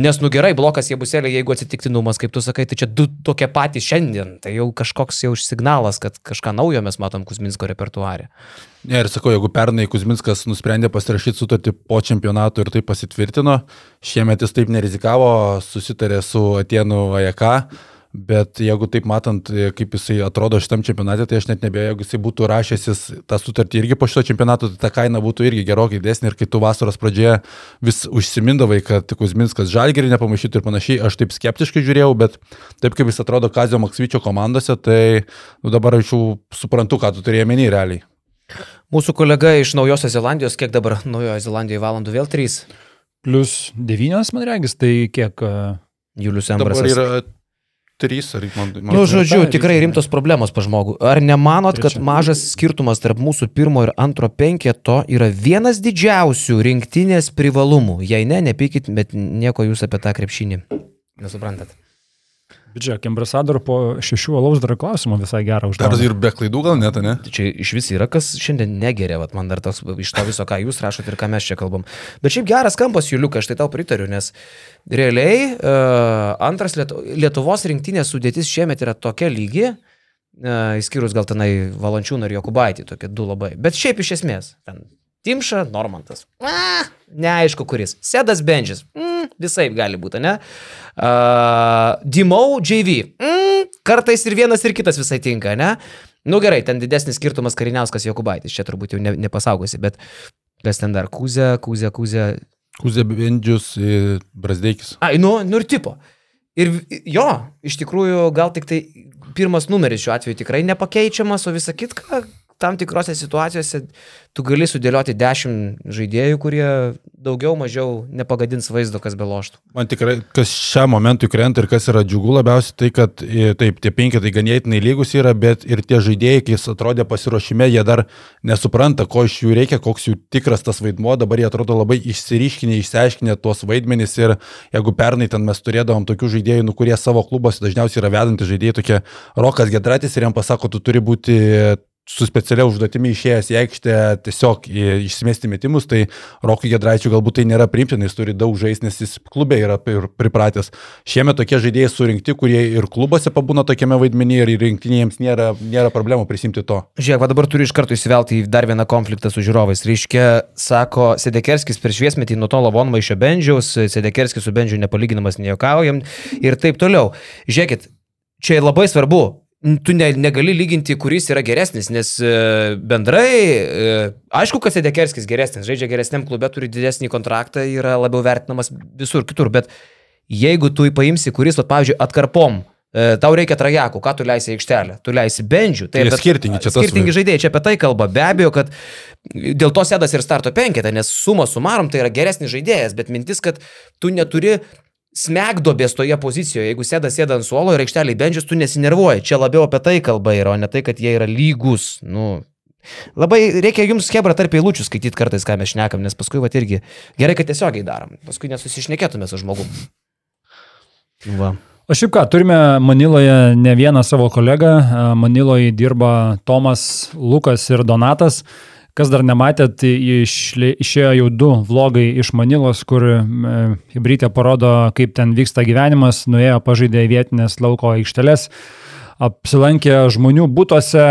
Nes, nu gerai, blokas jie buselė, jeigu atsitiktinumas, kaip tu sakai, tai čia du tokie patys šiandien, tai jau kažkoks jau signalas, kad kažką naujo mes matom Kuzminsko repertuare. Ne, ir sakau, jeigu pernai Kuzminskas nusprendė pasirašyti sutartį po čempionato ir tai pasitvirtino, šiemet jis taip nerizikavo, susitarė su Atienų AEK, bet jeigu taip matant, e, kaip jisai atrodo šitam čempionate, tai aš net nebėjau, jeigu jisai būtų rašęsis tą sutartį irgi po šito čempionato, tai ta kaina būtų irgi gerokai didesnė ir kai tu vasaros pradžioje vis užsimindavai, kad Kuzminskas žalgerį nepamaišytų ir panašiai, aš taip skeptiškai žiūrėjau, bet taip kaip jis atrodo Kazio Maksvyčio komandose, tai nu, dabar aš jau suprantu, ką tu turėjai menį realiai. Mūsų kolega iš Naujosios Zelandijos, kiek dabar Naujojo Zelandijoje valandų vėl 3? Plus devynios, man regis, tai kiek... e, Julius Dabar Embrasas. yra trys, ar man... man Nu, žodžiu, penki, tikrai rimtos problemos pa žmogų. Ar nemanot, kad mažas skirtumas tarp mūsų pirmo ir antro penketo yra vienas didžiausių rinktinės privalumų? Jei ne, nepykit, bet nieko jūs apie tą krepšinį. Nesuprantat. Bičiak, ambasador po šešių alaus dar klausimą visai gerą Dar uždavė. ir be klaidų gal net, ne? Tai Čia iš vis yra, kas šiandien negeria, vat man dar toks iš to viso, ką jūs rašote ir ką mes čia kalbam. Bet šiaip geras kampas, Juliukas, aš tai tau pritariu, nes realiai uh, antras Lietu Lietuvos rinktinės sudėtis šiemet yra tokia lygi, uh, išskyrus gal tenai Valančiūną ir Jokubaitį, tokie du labai. Bet šiaip iš esmės, ten Timša, Normantas. A, neaišku kuris. Sedas Benžis. Mm, visai gali būti, ne? Uh, Dimau, JV. Mm, kartais ir vienas ir kitas visai tinka, ne? Nu gerai, ten didesnis skirtumas Kariniauskas Jokubaitis, čia turbūt jau ne, nepasaugosi, bet kas ten dar? Kūzė, Kūzė, Kūzė. Kuzė Bendžius, e, Brasdeikis. Ai, nu, nu ir tipo. Ir jo, iš tikrųjų, gal tik tai pirmas numeris šiuo atveju tikrai nepakeičiamas, o visa kitka, tam tikrose situacijose tu gali sudėlioti dešimt žaidėjų, kurie daugiau mažiau nepagadins vaizdo, kas beloštų. Man tikrai, kas šiam momentui krenta ir kas yra džiugu labiausiai, tai kad e, taip, tie penketai ganėtinai lygus yra, bet ir tie žaidėjai, kai jis atrodė pasiruošime, jie dar nesupranta, ko iš jų reikia, koks jų tikras tas vaidmo, dabar jie atrodo labai išsiriškinę, išsiaiškinę tuos vaidmenys ir jeigu pernai ten mes turėdavom tokių žaidėjų, nu, kurie savo klubuose dažniausiai yra vedantys žaidėjai, tokie Rokas Gedratis ir jam pasako, tu turi būti su specialia užduotimi išėjęs į aikštę tiesiog išsimesti metimus, tai Rokui Gedraičiui galbūt tai nėra priimtina, jis turi daug žaisti, nes jis klube yra pripratęs. Šiemet tokie žaidėjai surinkti, kurie ir klubuose pabūna tokiame vaidmenyje ir rinktinėms nėra, nėra problemų prisimti to. Žiūrėk, va dabar turiu iš karto įsivelti į dar vieną konfliktą su žiūrovais. Reiškia, sako Sedekerskis per šviesmetį nuo to lavonmaišio Bendžiaus, Sedekerskis su Bendžiu nepalyginamas, nejuokaujam ir taip toliau. Žiūrėkit, čia labai svarbu. Tu ne, negali lyginti, kuris yra geresnis, nes e, bendrai, e, aišku, kad Sedekerskis geresnis, žaidžia geresniam klube, turi didesnį kontraktą, yra labiau vertinamas visur kitur, bet jeigu tu paimsi, kuris, vat, pavyzdžiui, atkarpom, e, tau reikia trajakų, ką tu leisi aikštelę, tu leisi bendžių. Jie bet- skirtingi, čia tas skirtingi žaidėjai, čia apie tai kalba. Be abejo, kad dėl to sėdas ir starto penketą, nes suma sumarom tai yra geresnis žaidėjas, bet mintis, kad tu neturi smegdobės toje pozicijoje. Jeigu sėda sėda ant suolo ir aikšteliai bendžius, tu nesinervuoji. Čia labiau apie tai kalba yra, o ne tai, kad jie yra lygus. Nu, Labai reikia jums kebra tarp eilučių skaityti kartais, ką mes šnekam, nes paskui va irgi gerai, kad tiesiogiai darom. Paskui nesusišnekėtume su žmogum. Va. O šiaip ką, turime Maniloje ne vieną savo kolegą. Maniloje dirba Tomas, Lukas ir Donatas. Kas dar nematėt, išlė- išėjo jau du vlogai iš Manilos, kur Hibrytė parodo, kaip ten vyksta gyvenimas, nuėjo pažaidė vietinės lauko aikštelės. Apsilankė žmonių būtose,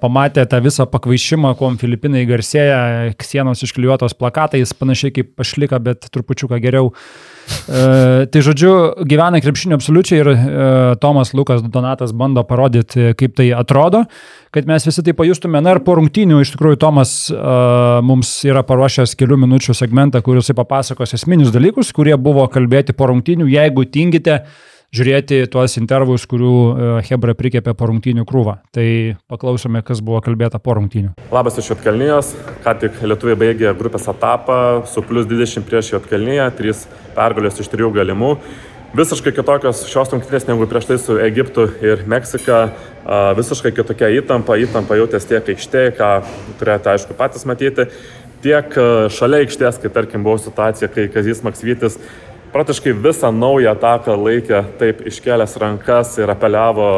pamatė tą visą pakvaišimą, kuom Filipinai garsėja, sienos išklijuotos plakatais, panašiai kaip pašlika, bet trupučiuką geriau. E, tai žodžiu, gyvena krepšinio absoliučiai ir e, Tomas Lukas Donatas bando parodyti, kaip tai atrodo, kad mes visi tai pajustume. Na ir po rungtynių iš tikrųjų Tomas e, mums yra paruošęs kelių minučių segmentą, kuris papasakos esminius dalykus, kurie buvo kalbėti po rungtynių. Jeigu tingite, žiūrėti tuos intervus, kurių e, Hebra prikėpė po rungtynių krūvą. Tai paklausome, kas buvo kalbėta po rungtynių. Labas iš Jotkalnyjos, ką tik Lietuvai baigė grupės etapą su plus 20 prieš Jotkalnyje, 3 pergalės iš 3 galimų. Visiškai kitokios šios rungtynės negu prieš tai su Egiptu ir Meksika, visiškai kitokia įtampa, įtampa jautės tiek aikštėje, ką turėjote aišku patys matyti, tiek šalia aikštės, kai tarkim buvo situacija, kai Kazis Maksvytis praktiškai visą naują ataką laikė taip iškelęs rankas ir apeliavo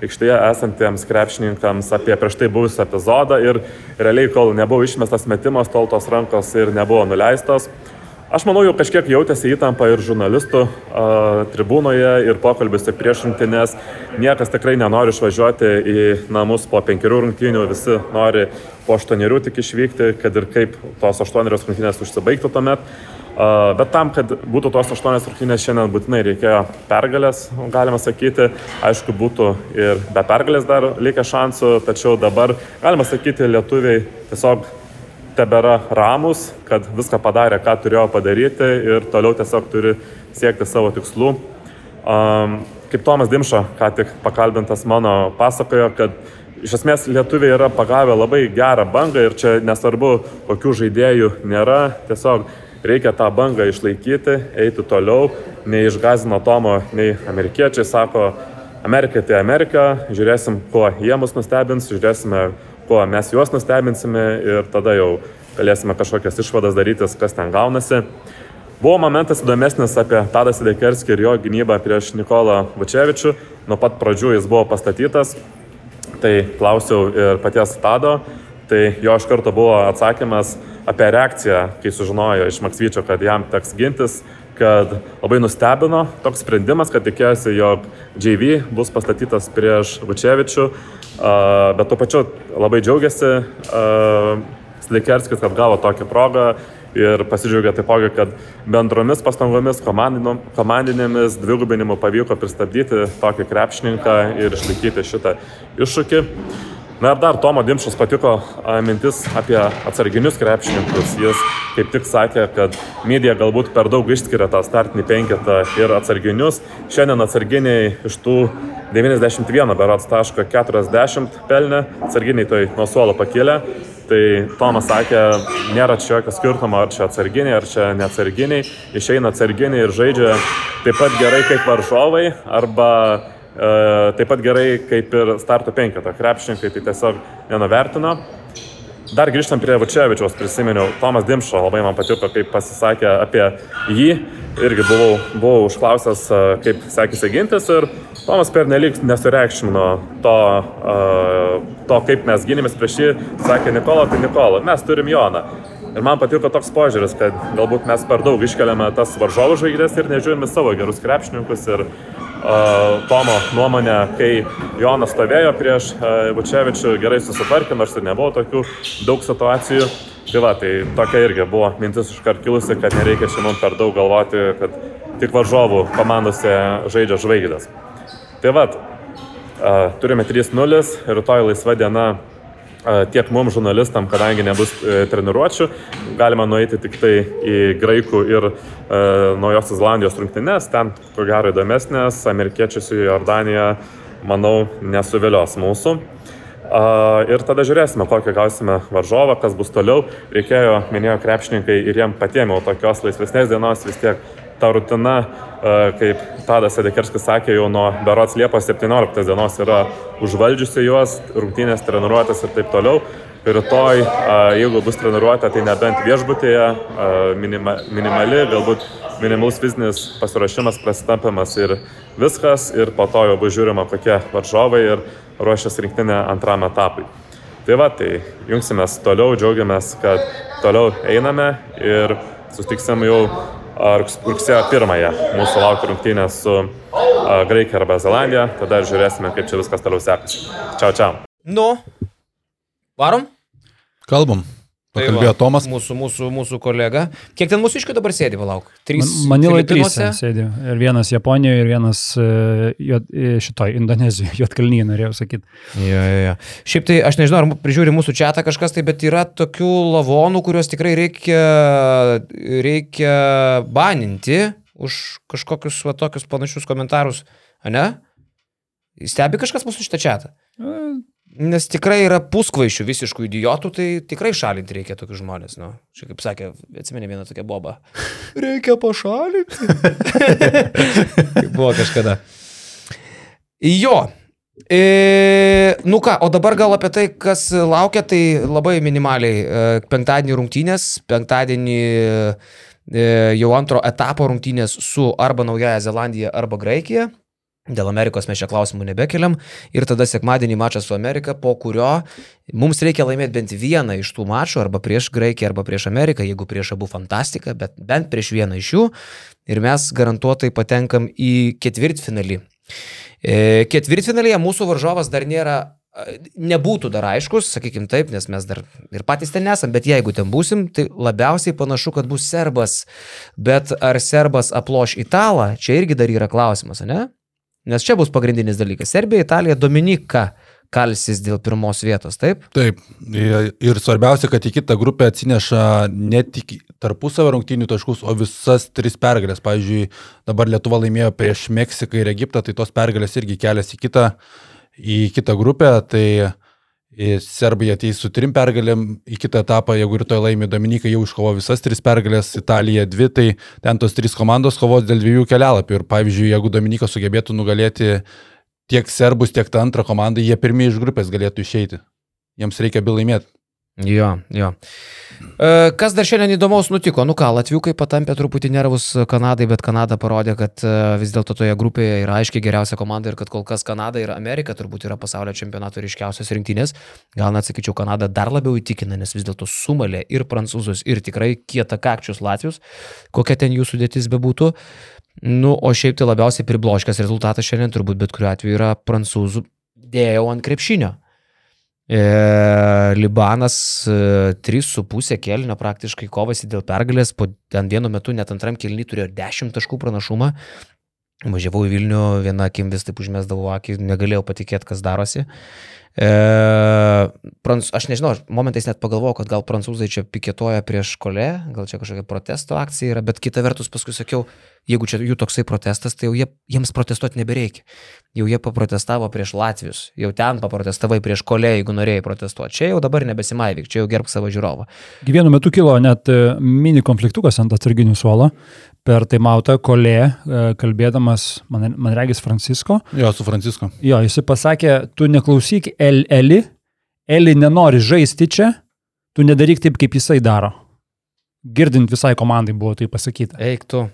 aikštėje esantiems krepšininkams apie prieš tai buvusią epizodą ir realiai, kol nebuvo išmestas metimas, tol tos rankos ir nebuvo nuleistos. Aš manau, jau kažkiek jautėsi įtampa ir žurnalistų a, tribūnoje ir pokalbėse prieš rungtynės. Niekas tikrai nenori išvažiuoti į namus po penkerių rungtynių, visi nori po aštuonerių tik išvykti, kad ir kaip tos aštuonerios rungtynės užsibaigtų tuomet. Bet tam, kad būtų tos aštuonios rungtynės šiandien būtinai reikėjo pergalės, galima sakyti. Aišku, būtų ir be pergalės dar likę šansų, tačiau dabar, galima sakyti, lietuviai tiesiog tebėra ramus, kad viską padarė, ką turėjo padaryti ir toliau tiesiog turi siekti savo tikslų. Kaip Tomas Dimša, ką tik pakalbintas mano pasakojo, kad iš esmės lietuviai yra pagavę labai gerą bangą ir čia nesvarbu, kokių žaidėjų nėra, tiesiog reikia tą bangą išlaikyti, eiti toliau, neišgazino Tomo, nei amerikiečiai sako, Amerika tai Amerika, žiūrėsim, kuo jie mus nustebins, žiūrėsime, kuo mes juos nustebinsime ir tada jau galėsime kažkokias išvadas darytis, kas ten gaunasi. Buvo momentas įdomesnis apie Tadą Sidekerskį ir jo gynybą prieš Nikolą Vučevičių. Nuo pat pradžių jis buvo pastatytas, tai klausiau ir paties Tado, tai jo iš karto buvo atsakymas, apie reakciją, kai sužinojo iš Maksvyčio, kad jam teks gintis, kad labai nustebino toks sprendimas, kad tikėjosi, jog JV bus pastatytas prieš Vučevičių, bet tuo pačiu labai džiaugiasi Slikerskis, kad gavo tokią progą ir pasidžiaugia taipogi, kad bendromis pastangomis, komandinėmis dvigubinimu pavyko pristabdyti tokį krepšininką ir išlaikyti šitą iššūkį. Na ir dar Tomo Dimšas patiko mintis apie atsarginius krepšininkus. Jis kaip tik sakė, kad medija galbūt per daug išskiria tą startinį penketą ir atsarginius. Šiandien atsarginiai iš tų 91 berots taško 40 pelnė, atsarginiai tai nuo suolo pakilė. Tai Tomas sakė, nėra čia jokio skirtumo, ar čia atsarginiai, ar čia neatsarginiai. Išeina atsarginiai ir žaidžia taip pat gerai kaip varžovai arba taip pat gerai kaip ir starto penketą. Krepšininkai tai tiesiog nenuvertino. Dar grįžtant prie Vučevičiaus, prisiminiau, Tomas Dimšo labai man patiko, kaip pasisakė apie jį. Irgi buvau, buvau užklausęs, e, kaip sekėsi gintis ir Tomas pernelyg nesureikšmino to, e, to, kaip mes gynėmės prieš jį. Sakė Nikola, tai Nikola, mes turim Joną. Ir man patiko toks požiūris, kad galbūt mes per daug iškeliame tas varžovų žvaigždės ir nežiūrime savo gerus krepšininkus ir Tomo nuomonė, kai Jonas stovėjo prieš Vučevičių, gerai susitvarkė, nors ir nebuvo tokių daug situacijų. Tai va, tai tokia irgi buvo mintis iškart kilusi, kad nereikia mums per daug galvoti, kad tik varžovų komandose žaidžia žvaigždės. Tai va, turime 3-0, rytoj laisva diena tiek mums žurnalistam, kadangi nebus e, treniruočių, galima nueiti tik tai į Graikų ir e, Naujosios Zelandijos rungtynes, ten ko gero įdomesnės, amerikiečius į Jordaniją, manau, nesuvilios mūsų. Uh, ir tada žiūrėsime, kokią gausime varžovą, kas bus toliau. Reikėjo, minėjo krepšininkai, ir jiem patiem jau tokios laisvesnės dienos vis tiek ta rutina, e, kaip Tadas Edekerskis sakė, jau nuo berots Liepos 17 dienos yra užvaldžiusi juos, rungtynės, treniruotės ir taip toliau. Rytoj, e, jeigu bus treniruotė, tai nebent viešbutėje, e, minima, minimali, galbūt minimalus fizinis pasiruošimas, prasitapimas ir viskas, ir po to jau bus žiūrima, kokie varžovai ir ruošiasi rinktinė antram etapui. Tai va, tai jungsimės toliau, džiaugiamės, kad toliau einame ir sustiksim jau rugsėjo 1-ąją mūsų laukia rungtynės su a, Graikija arba Zelandija, tada žiūrėsime, kaip čia viskas toliau sekasi. Čiau, čiau. Nu, varom? Kalbam. Tai Pakalbėjo va, Tomas. Mūsų, mūsų, mūsų kolega. Kiek ten mūsų iškių dabar sėdi, palauk? Trys. Manilai trys sėdi. Ir vienas Japonijoje, ir vienas e, e, šitoj Indonezijoje, Jotkalnyje norėjau sakyti. Jo, jo, jo. Šiaip tai aš nežinau, ar prižiūri mūsų čia kažkas tai, bet yra tokių lavonų, kuriuos tikrai reikia, reikia baninti už kažkokius va, tokius panašius komentarus. A ne? Stebi kažkas mūsų šitą čia. Nes tikrai yra puskvaišių visiškų idiotų, tai tikrai šalinti reikia tokius žmonės. Nu. Čia kaip sakė, atsimeni vieną tokią bobą. Reikia pašalinti. buvo kažkada. Jo. E, nu ką, o dabar gal apie tai, kas laukia, tai labai minimaliai. E, penktadienį rungtynės, penktadienį e, jau antro etapo rungtynės su arba Naujaja Zelandija, arba Graikija. Dėl Amerikos mes čia klausimų nebekeliam. Ir tada sekmadienį mačas su Amerika, po kurio mums reikia laimėti bent vieną iš tų mačų, arba prieš Graikiją, arba prieš Ameriką, jeigu prieš abu fantastika, bet bent prieš vieną iš jų. Ir mes garantuotai patenkam į ketvirtfinalį. E, Ketvirtfinalyje mūsų varžovas dar nėra, e, nebūtų dar aiškus, sakykime taip, nes mes dar ir patys ten nesam, bet jeigu ten būsim, tai labiausiai panašu, kad bus serbas. Bet ar serbas aploš italą, čia irgi dar yra klausimas, ne? Nes čia bus pagrindinis dalykas. Serbija, Italija, Dominika kalsis dėl pirmos vietos, taip? Taip. Ir svarbiausia, kad į kitą grupę atsineša ne tik tarpusavio rungtynių taškus, o visas tris pergalės. Pavyzdžiui, dabar Lietuva laimėjo prieš Meksiką ir Egiptą, tai tos pergalės irgi kelias į kitą, į kitą grupę. Tai Serbai ateis su trim pergalėm į kitą etapą, jeigu rytoj laimė Dominika, jau iškovo visas tris pergalės, Italija dvi, tai ten tos trys komandos kovos dėl dviejų kelialapių. Ir pavyzdžiui, jeigu Dominika sugebėtų nugalėti tiek serbus, tiek tą antrą komandą, jie pirmieji iš grupės galėtų išeiti. Jiems reikia byl laimėti. Jo, jo. E, Kas dar šiandien įdomaus nutiko? Nu ką, Latviukai patampė truputį nervus Kanadai, bet Kanada parodė, kad e, vis dėlto toje grupėje yra aiškiai geriausia komanda ir kad kol kas Kanada ir Amerika turbūt yra pasaulio čempionato ryškiausios rinktinės. Gal net sakyčiau, Kanada dar labiau įtikina, nes vis dėlto sumalė ir prancūzus, ir tikrai kieta kakčius Latvius, kokia ten jų sudėtis bebūtų. Nu, o šiaip tai labiausiai pribloškęs rezultatas šiandien turbūt bet kuriuo atveju yra prancūzų dėjau ant krepšinio. E, Libanas e, 3,5 kelnio praktiškai kovasi dėl pergalės, po ten vienu metu net antram kelnį turėjo 10 taškų pranašumą. Važiavau į Vilnių, viena akim vis taip užmesdavau akį, negalėjau patikėti, kas darosi. E, prans, aš nežinau, aš momentais net pagalvojau, kad gal prancūzai čia piketoja prieš kolę, gal čia kažkokia protesto akcija yra, bet kita vertus paskui sakiau, jeigu čia jų toksai protestas, tai jau jie, jiems protestuoti nebereikia. Jau jie paprotestavo prieš Latvius, jau ten paprotestavai prieš kolę, jeigu norėjai protestuoti. Čia jau dabar nebesimaivyk, čia jau gerbk savo žiūrovą. Vienu metu kilo net e, mini konfliktukas ant atsarginių suolo per taimautą kolė, e, kalbėdamas, man, man regis, Francisko. Jo, su Francisko. Jo, jis pasakė, tu neklausyk El Eli, Eli nenori žaisti čia, tu nedaryk taip, kaip jisai daro. Girdint visai komandai buvo tai pasakyta. Eik tu.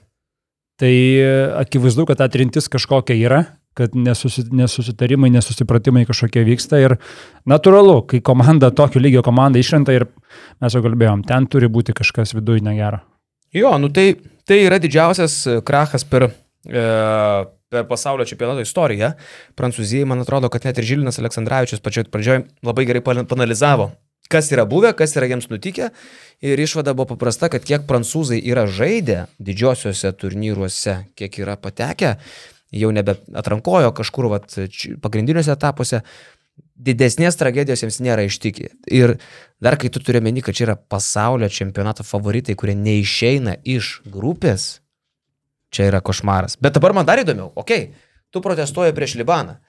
Tai e, akivaizdu, kad ta trintis kažkokia yra, kad nesusi, nesusitarimai, nesusipratimai kažkokie vyksta ir natūralu, kai komanda, tokio lygio komanda išrenta ir mes jau kalbėjom, ten turi būti kažkas viduje negero. Jo, nu tai, tai yra didžiausias e, krachas per, e, per pasaulio čempionato istoriją. Prancūzijai, man atrodo, kad net ir Žilinas Aleksandраvičius pačioj pradžioj labai gerai pan- panalizavo, kas yra buvę, kas yra jiems nutikę. Ir išvada buvo paprasta, kad kiek prancūzai yra žaidę didžiosiuose turnyruose, kiek yra patekę, jau nebe atrankojo kažkur vat, pagrindiniuose etapuose, didesnės tragedijos jiems nėra ištikę. Ir dar kai tu turi meni, kad čia yra pasaulio čempionato favoritai, kurie neišeina iš grupės, čia yra košmaras. Bet dabar man dar įdomiau, okei, okay, tu protestuoji prieš Libaną.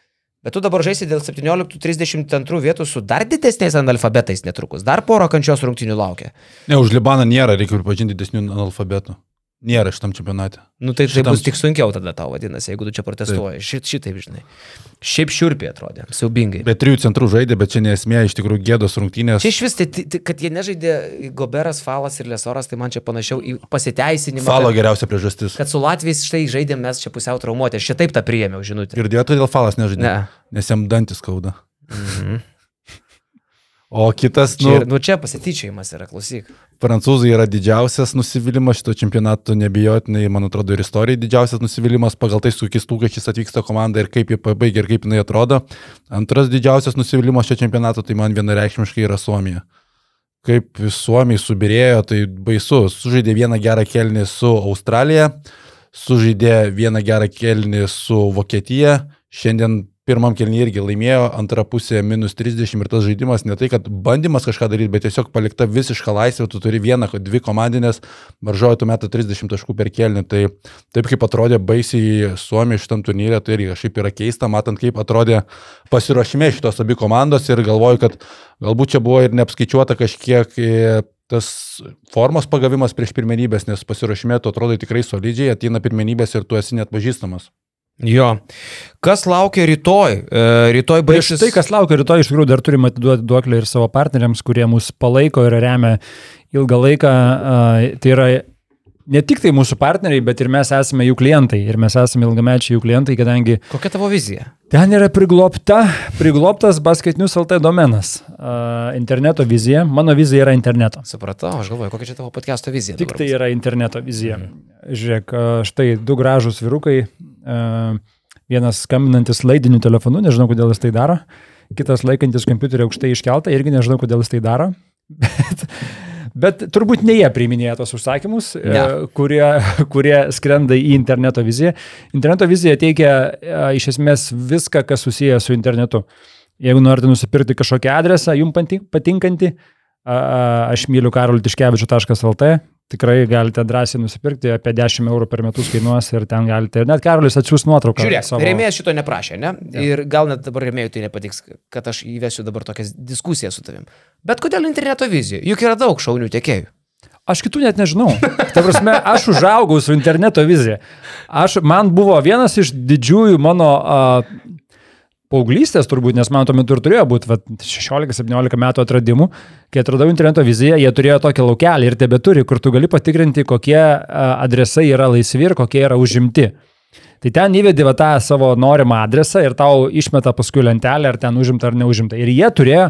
Bet tu dabar žaisi dėl 17-32 vietų su dar didesniais analfabetais netrukus. Dar poro kančios rungtinių laukia. Ne, už Libaną nėra, reikia pripažinti didesnių analfabetų. Nėra šitam čempionate. Nu tai tai Šitam- bus tik sunkiau tada tau vadinasi, jeigu tu čia protestuoji. Šit, šitaip, žinai. Šiaip šiurpiai atrodė, siaubingai. Bet trijų centrų žaidė, bet čia nesmė iš tikrųjų gėdos rungtynės. Čia iš vis, tai, tai, kad jie nežaidė Goberas, Falas ir Lesoras, tai man čia panašiau į pasiteisinimą. Falo kad, geriausia priežastis. kad su Latvijais štai žaidėm mes čia pusiau traumuoti. Aš čia taip tą priėmiau, žinutė. Girdėjote, dėl falas nežaidė. Ne. Nes jam dantis skauda. Mhm. O kitas, Čia, nu, ir- nu, čia pasityčiajimas yra, klausyk. prancūzai yra didžiausias nusivylimas šito čempionato, nebijotinai, man atrodo, ir istorijai didžiausias nusivylimas pagal tai, su kokiais lūkesčiais atvyksta komanda ir kaip jie pabaigia ir kaip jinai atrodo. Antras didžiausias nusivylimas šio čempionato, tai man vienareikšmiškai yra Suomija. Kaip Suomiai subirėjo, tai baisu. Sužaidė vieną gerą kelnį su Australija, sužaidė vieną gerą kelnį su Vokietija, šiandien pirmam kelnį irgi laimėjo, antra pusė minus 30 ir tas žaidimas ne tai, kad bandymas kažką daryti, bet tiesiog palikta visiška laisvė, tu turi vieną, dvi komandinės, varžojo tu metą 30 taškų per kelnį. Tai taip kaip atrodė baisiai Suomija šitam turnyrė, tai irgi kažkaip yra keista, matant kaip atrodė pasiruošime šitos abi komandos ir galvoju, kad galbūt čia buvo ir neapskaičiuota kažkiek e, tas formos pagavimas prieš pirmenybės, nes pasiruošime tu atrodai tikrai solidžiai, ateina pirmenybės ir tu esi net pažįstamas. Jo. Kas laukia rytoj? E, rytoj baigsis. tai, kas laukia rytoj, iš tikrųjų dar turime atiduoti duoklę ir savo partneriams, kurie mus palaiko ir remia ilgą laiką. a, Tai yra ne tik tai mūsų partneriai, bet ir mes esame jų klientai. Ir mes esame ilgamečiai jų klientai, kadangi Kokia tavo vizija? ten yra priglopta, prigloptas basketinius LT domenas. a, Interneto vizija. Mano vizija yra interneto. Supratau, aš galvoju, kokia čia tavo podcast'o vizija. Tik dabar tai yra interneto vizija. Žiūrėk, a, štai du gražus vyrukai, a, vienas skambinantis laidiniu telefonu, nežinau, kodėl jis tai daro, kitas laikantis kompiuterį aukštai iškeltą, irgi nežinau, kodėl jis tai daro. Bet, bet turbūt ne jie priiminėja tos užsakymus, Ne. e, kurie, kurie skrenda į interneto viziją. Interneto vizija teikia e, iš esmės viską, kas susijęs su internetu. Jeigu norite nusipirkti kažkokį adresą, jums pati- patinkantį, aš myliu karolitiškevičiu.lt, tikrai galite drąsiai nusipirkti, apie 10 eurų per metus kainuos ir ten galite. Ir net Karolis atsiūs nuotrauką. Žiūrėk, savo- rėmėjas šito neprašė, ne? Ir gal net dabar rėmėjui tai nepatiks, kad aš įvesiu dabar tokias diskusijas su tavim. Bet kodėl interneto vizija? Juk yra daug šaunių tiekėjų. Aš kitų net nežinau. Ta prasme, aš užaugau su interneto vizija. Aš, man buvo vienas iš didžiųjų mano uh, paauglystės turbūt, nes man tuo metu ir turėjo būti vat, 16-17 metų atradimų. Kai atradau interneto viziją, jie turėjo tokį laukelį ir tebe turi, kur tu gali patikrinti, kokie adresai yra laisvi ir kokie yra užimti. Tai ten įvedi va tą savo norimą adresą ir tau išmeta paskui lentelę, ar ten užimta ar neužimta. Ir jie turėjo,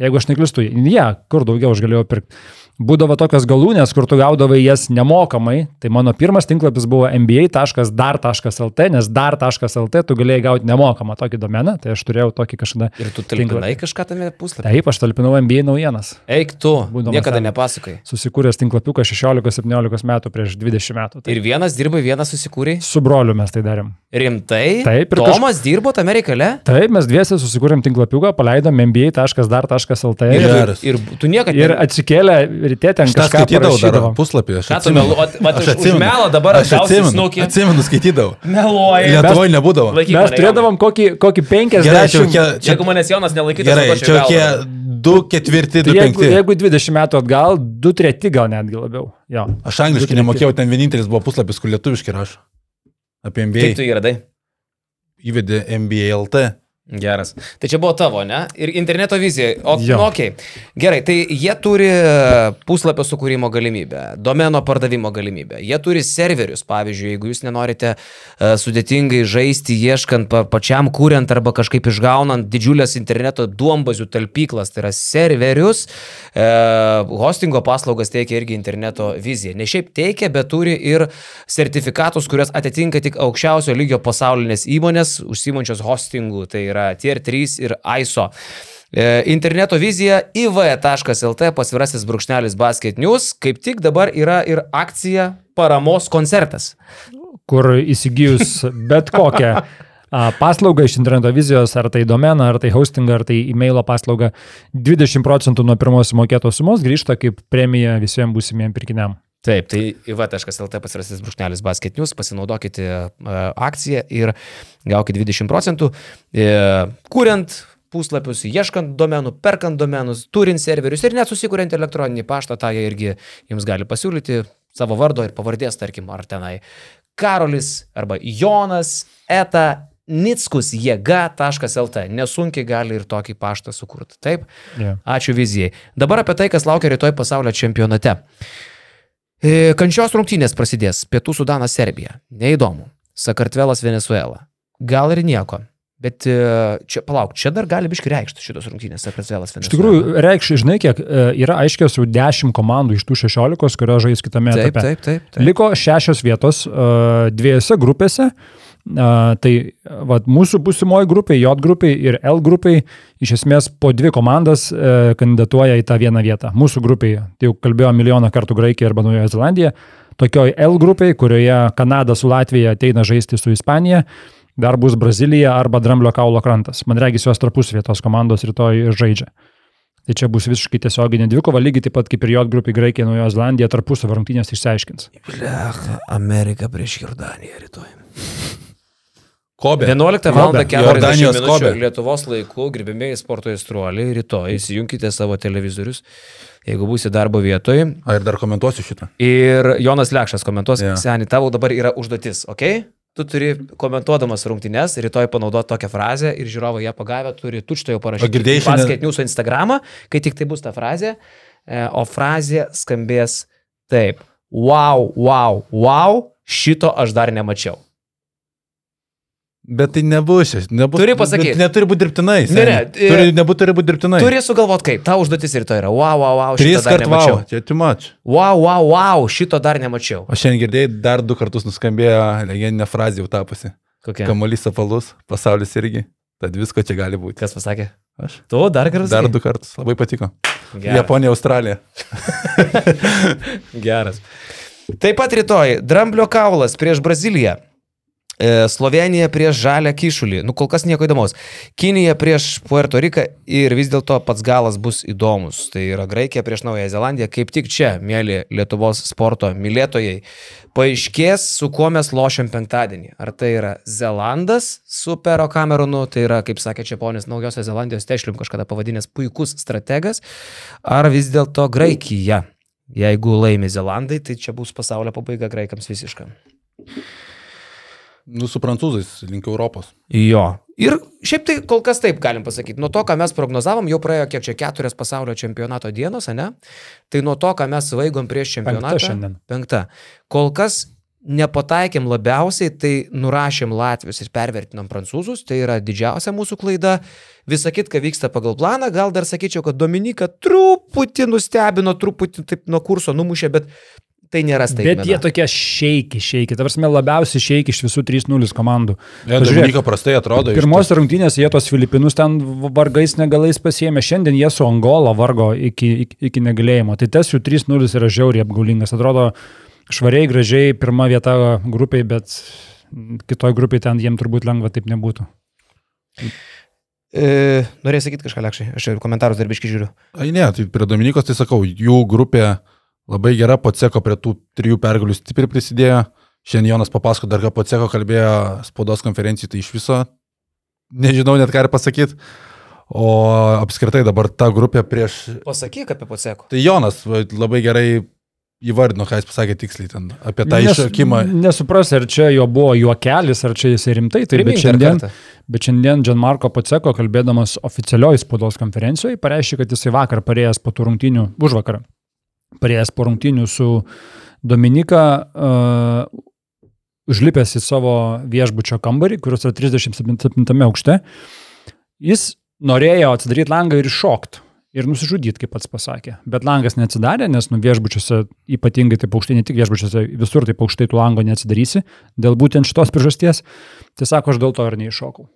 jeigu aš neklistu, jie, kur daugiau aš galėjau pirkti. Būdavo tokios galūnės, kur tu gaudavai jas nemokamai. Tai mano pirmas tinklapis buvo mba.dar.lt, nes dar.lt tu galėjai gauti nemokamą tokį domeną, tai aš turėjau tokį kažkada. Ir tu tinklapį. talpinai kažką tame puslapyje. Taip, aš talpinau MBA naujienas. Eik tu, Būdamas niekada nepasakai. Susikūręs tinklapiuką 16-17 metų prieš 20 metų. Tai Ir vienas dirbai, vienas susikūrė. su broliu mes tai darėm. Rimtai? Taip, ir Tomas dirbo tame reikale? Taip, mes dviese susikūrėm tinklapiuką, paleidom mba.dar.lt Ir, ir, ir tu niekada... ir atsikėlė ryte ten kažką skaitydavau dar puslapį. Aš tu atsimenu. Aš už- už atsimenu. melą dabar aš atgausi atsimenu. Atsimenu, skaitydavau. Meluoji. Lietuvoje nebūdavo. Laikyk Mes turėdavom kokį, kokį 50. Gerai, čia. Čia, Jeigu manęs Jonas nelaikytų, gerai, čia kokie 2 ketvirti, 2 Tai jeigu, 5. jeigu 20 metų atgal, 2 treti gal netgi labiau. Jo. Aš angliškai nemokėjau, ten vienintelis buvo puslapis, kur lietuviškai rašo. Apie Kaip MBA. tu jį radai? Įvedė MBA LT. Geras. Tai čia buvo tavo, ne? Ir interneto vizija. O, Jo. nu, okay. Gerai, tai jie turi e, puslapio sukūrimo galimybę, domeno pardavimo galimybę. Jie turi serverius, pavyzdžiui, jeigu jūs nenorite uh, sudėtingai žaisti, ieškant pa, pačiam kuriant arba kažkaip išgaunant didžiulės interneto duombazių talpyklas, tai yra serverius, uh, hostingo paslaugas teikia irgi interneto vizija. Ne šiaip teikia, bet turi ir sertifikatus, kurias atitinka tik aukščiausio lygio pasaulinės įmonės, užsimančios hostingų. Tai yra Tier 3 ir ISO. E, Interneto vizija iv.lt pasvirasis brūkšnelis basket news. Kaip tik dabar yra ir akcija paramos koncertas. Kur įsigijus bet kokią paslaugą iš interneto vizijos, ar tai domeną, ar tai hostingą, ar tai e-mailo paslaugą, 20 procentų nuo pirmos sumokėtos sumos grįžta kaip premija visiems būsimiem pirkiniam. Taip, tai iv.lt pasvirasis brūkšnelis basket news, pasinaudokite e, akciją ir gaukite 20 procentų. E, Kuriant puslapius, ieškant domenų, perkant domenus, turint serverius ir net susikuriant elektroninį paštą, tą jie irgi jums gali pasiūlyti savo vardo ir pavardės, tarkim, ar tenai Karolis arba Jonas, eta Nickus jėga.lt. Nesunkiai gali ir tokį paštą sukurti. Taip? Yeah. Ačiū vizijai. Dabar apie tai, kas laukia rytoj pasaulio čempionate. E, Kančios rungtynės prasidės. Pietų Sudanas, Serbija. Neįdomu. Sakartvelas, Venezuela. Gal ir nieko. Bet e, čia, palauk, čia dar gali biški reikšti šitos rungtynės Sakartvelas. Iš tikrųjų, reikš, žinai, kiek e, yra aiškios jau 10 komandų iš tų 16, kurios žais kitame Taip, etape. taip, taip. taip. Liko šešios vietos dviejose grupėse. Tai vat, mūsų busimoji grupė, J grupė ir L grupė iš esmės po dvi komandas uh, kandidatuoja į tą vieną vietą. Mūsų grupėje, tai jau kalbėjome milijoną kartų Graikija arba Naujojo Zelandija, tokioj L grupėje, kurioje Kanada su Latvija ateina žaisti su Ispanija, dar bus Brazilija arba Dramblio kaulo krantas. Man regis jos tarpusavėje tos komandos rytoj žaidžia. Tai čia bus visiškai tiesioginė dvikova, lygiai taip pat kaip ir J grupė Graikija, Naujojo Zelandija tarpusavio rungtynės išsiaiškins. Blech, Amerika prieš Jordaniją rytoj. Kobe. 11 val. Kobe. 40 Jordanijos minučių Kobe. Lietuvos laikų, gerbėmėjai sporto įstruoliai, rytoj įsijunkite savo televizorius, jeigu būsite darbo vietoje. A, ir dar komentuosiu šitą. Ir Jonas Lekšas komentuos, yeah. seniai, tavo dabar yra užduotis, ok? Tu turi komentuodamas rungtynes, rytoj panaudoti tokią frazę ir žiūrovai ją pagavę turi tučto jau parašyti. girdėjai šiandien- Paskait jūsų Instagramą, kai tik tai bus ta frazė, e, o frazė skambės taip. Wow, wow, wow, šito aš dar nemačiau. Bet tai nebus. Nebus, Turi pasakyt. bet Neturi būti dirbtinai. Ne, ne, seni. Turi, nebūt, turi būti dirbtinai. Turi sugalvot kaip, tau užduotis rytoj yra. Wow, wow, wow, Tris dar kart nemačiau. wow. Wow, wow, wow, šito dar nemačiau. O šiandien girdėjai, dar du kartus nuskambėjo legendinė frazė jau tapusi. Kokia? Kamuolys apvalus, pasaulis irgi. Tad visko čia gali būti. Kas pasakė? Aš. Tu dar kartą? Dar du kartus. Labai patiko. Geras. Japonija, Australija. Geras. Taip pat rytoj Dramblio kaulas prieš Braziliją. Slovenija prieš Žalę Kišulį. Nu, kol kas nieko įdomaus. Kinija prieš Puerto Riką ir vis dėlto pats galas bus įdomus. Tai yra Graikija prieš Naująją Zelandiją. Kaip tik čia, mėly Lietuvos sporto mylėtojai, paaiškės, su kuo mes lošiam penktadienį. Ar tai yra Zelandas su Pero Kameronu, tai yra, kaip sakė čia ponis Naujosios Zelandijos tešlim kažkada pavadinęs puikus strategas, ar vis dėlto Graikija. Jeigu laimi Zelandai, tai čia bus pasaulio pabaiga graikams visiška. Nu, su prancūzais, link Europos. Jo. Ir šiaip tai kol kas taip galim pasakyti. Nuo to, ką mes prognozavom, jau praėjo kiek čia keturias pasaulio čempionato dienos, ne? Tai nuo to, ką mes svaigom prieš čempionatą. Penkta šiandien. Penkta. Kol kas nepataikėm labiausiai, tai nurašėm Latvijos ir pervertinom prancūzus, tai yra didžiausia mūsų klaida. Visa kitka vyksta pagal planą, gal dar sakyčiau, kad Dominika truputį nustebino, truputį taip nuo kurso numušė, bet tai nėra staigmena. Bet jie tokie šeiki, šeiki. Ta prasme, labiausiai šeiki iš visų 3-0 komandų. Ne, Dominika prastai atrodo. Pirmos rungtynės jie tos Filipinus ten vargais negalais pasiemė, šiandien jie su Angola vargo iki, iki, iki negalėjimo. Tai tas jų 3-0 yra žiauriai apgaulingas. Atrodo švariai, gražiai, pirma vieta grupiai, bet kitoj grupiai ten jiem turbūt lengva taip nebūtų. E, norėjai sakyti kažką lekščiai, aš komentarus darbiškai žiūriu. Ai ne, tai prie Dominikos tai sakau, jų grupė labai gera, Poceko prie tų trijų pergalių stipriai prisidėjo. Šiandien Jonas papasako dar, ką Poceko kalbėjo spaudos konferencijai, tai iš viso nežinau net ką ir pasakyti. O apskritai dabar ta grupė prieš... Pasakyk apie Poceko. Tai Jonas labai gerai įvardino, ką jis pasakė tiksliai ten apie tą Nes- iššokimą. Nesupras, ar čia jo buvo juokelis, ar čia jisai rimtai. Tai bet Primink dar šiandien, bet šiandien Gianmarco Paceko, kalbėdamas oficialioj spaudos konferencijoje, pareiškė, kad jisai vakar parėjęs po tų rungtynių, už vakarą, parėjęs po rungtynių su Dominika, uh, užlipęs į savo viešbučio kambarį, kuris yra 37 aukšte, jis norėjo atsidaryti langą ir iššokti. Ir nusižudyti, kaip pats pasakė. Bet langas neatsidarė, nes nu viešbučiuose ypatingai taip aukštai, ne tik viešbučiuose, visur taip aukštai tų lango neatsidarysi, dėl būtent šitos priežasties. Tai sako, aš dėl to ir neiššokau.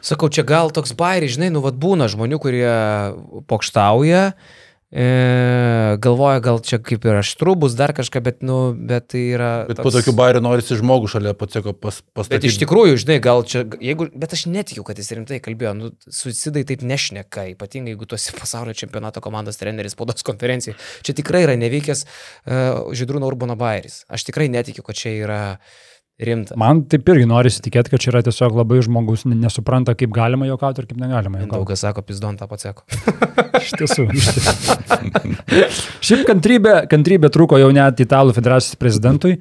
Sakau, čia gal toks bairi, žinai, nu vad būna žmonių, kurie pokštauja, e, galvoja, gal čia kaip ir aštru bus dar kažką, bet, nu, bet tai yra... Bet po tokių bairių norisi žmogų šalia Poceko pas, pastatyti. Bet iš tikrųjų, žinai, gal čia, jeigu, bet aš netikiu, kad jis rimtai kalbėjo, nu, suicidai taip nešneka, ypatingai jeigu tu esi pasaulio čempionato komandos treneris spaudos konferencijai. Čia tikrai yra nevykęs uh, Židrūno Urbono Bairis. Aš tikrai netikiu, kad čia yra rimta. Man taip irgi norisi tikėti, kad čia yra tiesiog labai žmogus ne- nesupranta, kaip galima juokauti ir kaip negalima juokauti. Daugas sako, pizdon tą paceko. Iš tiesų. Iš tiesų. Šiaip kantrybė, kantrybė trūko jau net Italų federacijos prezidentui.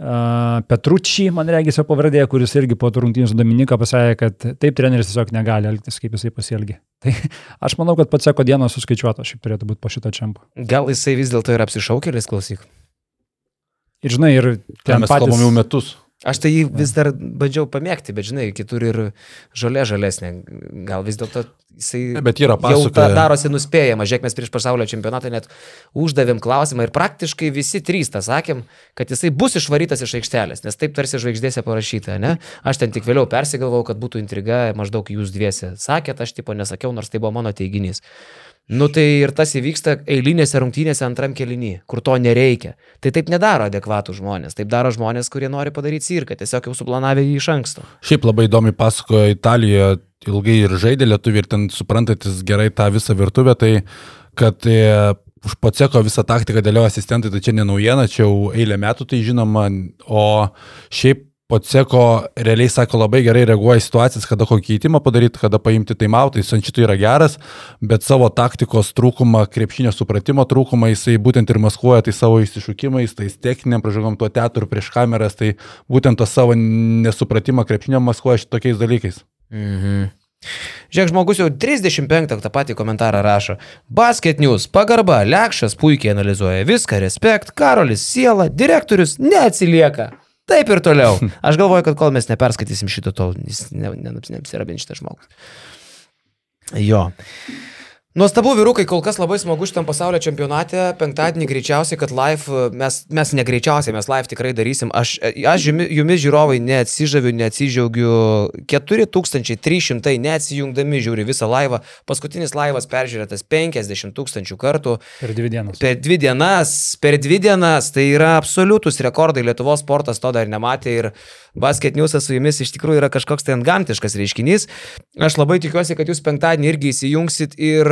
Uh, Petrucci, man regis jo pavardė, kuris irgi po turrungtynės su Dominika pasakė, kad taip treneris tiesiog negali elgtis, kaip jisai pasielgė. Tai aš manau, kad pats seko dienos suskaičiuota, šiaip turėtų būti po šito čempio. Gal jisai vis dėlto yra apsišaukėlis, klausyk. Ir žinai, ir Ten mes kalbam jau patys, metus. Aš tai jį vis dar bandžiau pamėgti, bet žinai, kitur ir žolė žalesnė. Gal vis dėlto jisai Bet yra jau pasakoja- ta, darosi nuspėjama. Žiūrėk, mes prieš pasaulio čempionatą net uždavėm klausimą ir praktiškai visi trys tą sakėm, kad jisai bus išvarytas iš aikštelės, nes taip tarsi žvaigždėse parašyta, ne? Aš ten tik vėliau persigalvojau, kad būtų intriga, maždaug jūs dviese sakėt, aš tipo nesakiau, nors tai buvo mano teiginys. Nu tai ir tas įvyksta eilinėse rungtynėse antram kelinį, kur to nereikia. Tai taip nedaro adekvatų žmonės, taip daro žmonės, kurie nori padaryti cirką, tiesiog jau suplanavę jį iš anksto. Šiaip labai įdomiai pasakojo Italijoje, ilgai ir žaidė lietuvių ir ten suprantantis gerai tą visą virtuvę, tai kad e, už Poceko visą taktiką dėlioja asistentai, tai čia ne naujiena, čia jau eilę metų tai žinoma, o šiaip Poceko realiai sako labai gerai reaguoja į situacijas, kada kokį keitimą padaryti, kada paimti taimautą, jis ant šito yra geras, bet savo taktikos trūkumą, krepšinio supratimo trūkumą jisai būtent ir maskuoja tai savo įsišūkimais, tais techniniam pražangom tuo teatru prieš kameras, tai būtent to savo nesupratimą krepšinio maskuoja šitokiais dalykais. Mhm. Žiūrėk, žmogus jau 35 tą patį komentarą rašo. Basket News, pagarba, Lekšas puikiai analizuoja viską, respekt, Karolis, siela, direktorius neatsilieka. Taip ir toliau. Aš galvoju, kad kol mes neperskaitysim šito, tol jis ne- ne- neapsirabins šitas žmogus. Jo. Nuostabu, vyrukai, kol kas labai smagu šitam pasaulio čempionate. Penktadienį greičiausiai, kad live, mes, mes negreičiausiai, mes live tikrai darysim. Aš, aš jumi- jumis žiūrovai neatsižaviu, neatsižiaugiu. 4300 neatsijungdami žiūri visą laivą. Paskutinis laivas peržiūrėtas 50 tūkstančių kartų. Per dvi dienas. Per dvi dienas, per dvi dienas, tai yra absoliutus rekordai, Lietuvos sportas to dar nematė ir Basket Newsas su jumis iš tikrųjų yra kažkoks tai antgamtiškas reiškinys. Aš labai tikiuosi, kad jūs penktadienį irgi įsijungsit ir,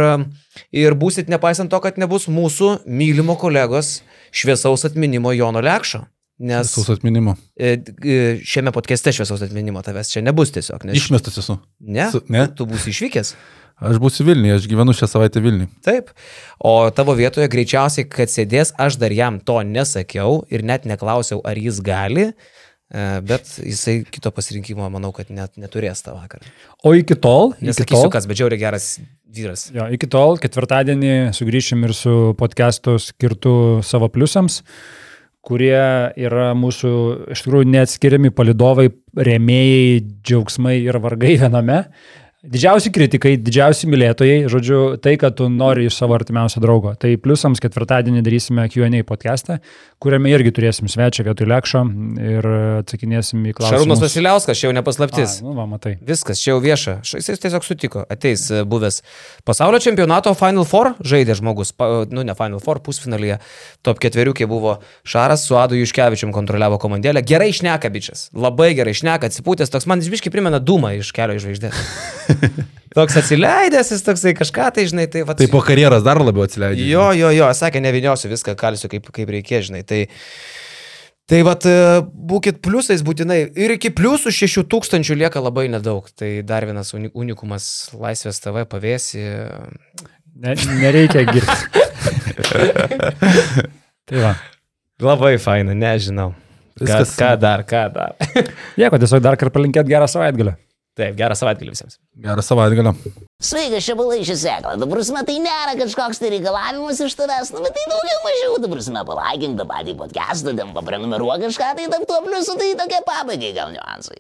ir būsit, nepaisant to, kad nebus mūsų mylimo kolegos šviesaus atminimo Jono Lekšo. Nes Visus atminimo. e, e, šiame podcast'e šviesaus atminimo tavęs čia nebus tiesiog. Nes, Išmestas esu. ne? Su- ne? Tu būsi išvykęs. Aš būsiu Vilniuje, aš gyvenu šią savaitę Vilniuje. Taip. O tavo vietoje greičiausiai, kad sėdės, aš dar jam to nesakiau ir net neklausiau, ar jis gali, e, bet jisai kito pasirinkimo, manau, kad net neturės tą vakarą. O iki tol, iki Nesakysiu, tol, kas, bet žiauriai geras vyras. jo, iki tol ketvirtadienį sugrįšim ir su podcastu skirtu savo pliusams, kurie yra mūsų iš tikrųjų neatskiriami palidovai, rėmėjai, džiaugsmai ir vargai viename. Didžiausi kritikai, didžiausi mylėtojai, žodžiu, tai, kad tu nori iš savo artimiausio draugo. Tai pliusams ketvirtadienį darysime Q&A podcastą, kuriame irgi turėsim svečią vietoj lekšo ir atsakinėsim į klausimus. Šarūnas Vasiliauskas, čia jau nepaslaptis. A, nu, va, matai. Viskas, čia jau vieša. Jis tiesiog sutiko, ateis e, buvęs pasaulio čempionato Final Four žaidė žmogus, pa, nu ne Final Four, pusfinalyje, top ketveriukė buvo Šaras su Adu Juškevičium kontroliavo komandėlę. Gerai šneka bičias, labai gerai šneka, atsipūtęs, toks man išbiškai primena Dūmą iš kelio į žvaigždę. toks atsileidęs, jis toksai kažką tai, žinai, tai va. Tai po karjeros dar labiau atsileidžia. Jo, jo, jo, sakė, neviniosiu viską, kalsiu kaip, kaip reikės, žinai. Tai, tai vat, e, būkit pliusais būtinai. Ir iki pliusų 6000 lieka labai nedaug. Tai dar vienas uni- unikumas Laisvės TV pavėsi. Ne, nereikia girti. tai va. Labai faina, nežinau. Ką, Viskas- ką dar, ką dar. Nieko, tiesiog dar kartą palinkėt gerą savaitgalį. Taip, gerą savaitgalį visiems. Gerą savaitgalį. Sveikas, čia balai šis sekla. Dabar prasme, tai nėra kažkoks tai reikalavimas iš tavęs, nu, bet tai daugiau mažiau. Dabar prasme, palaikink tą patį podcastą, ten paprenumeruok kažką, tai tam tuo pliusu, tai tokie pabaigai gal niuansai.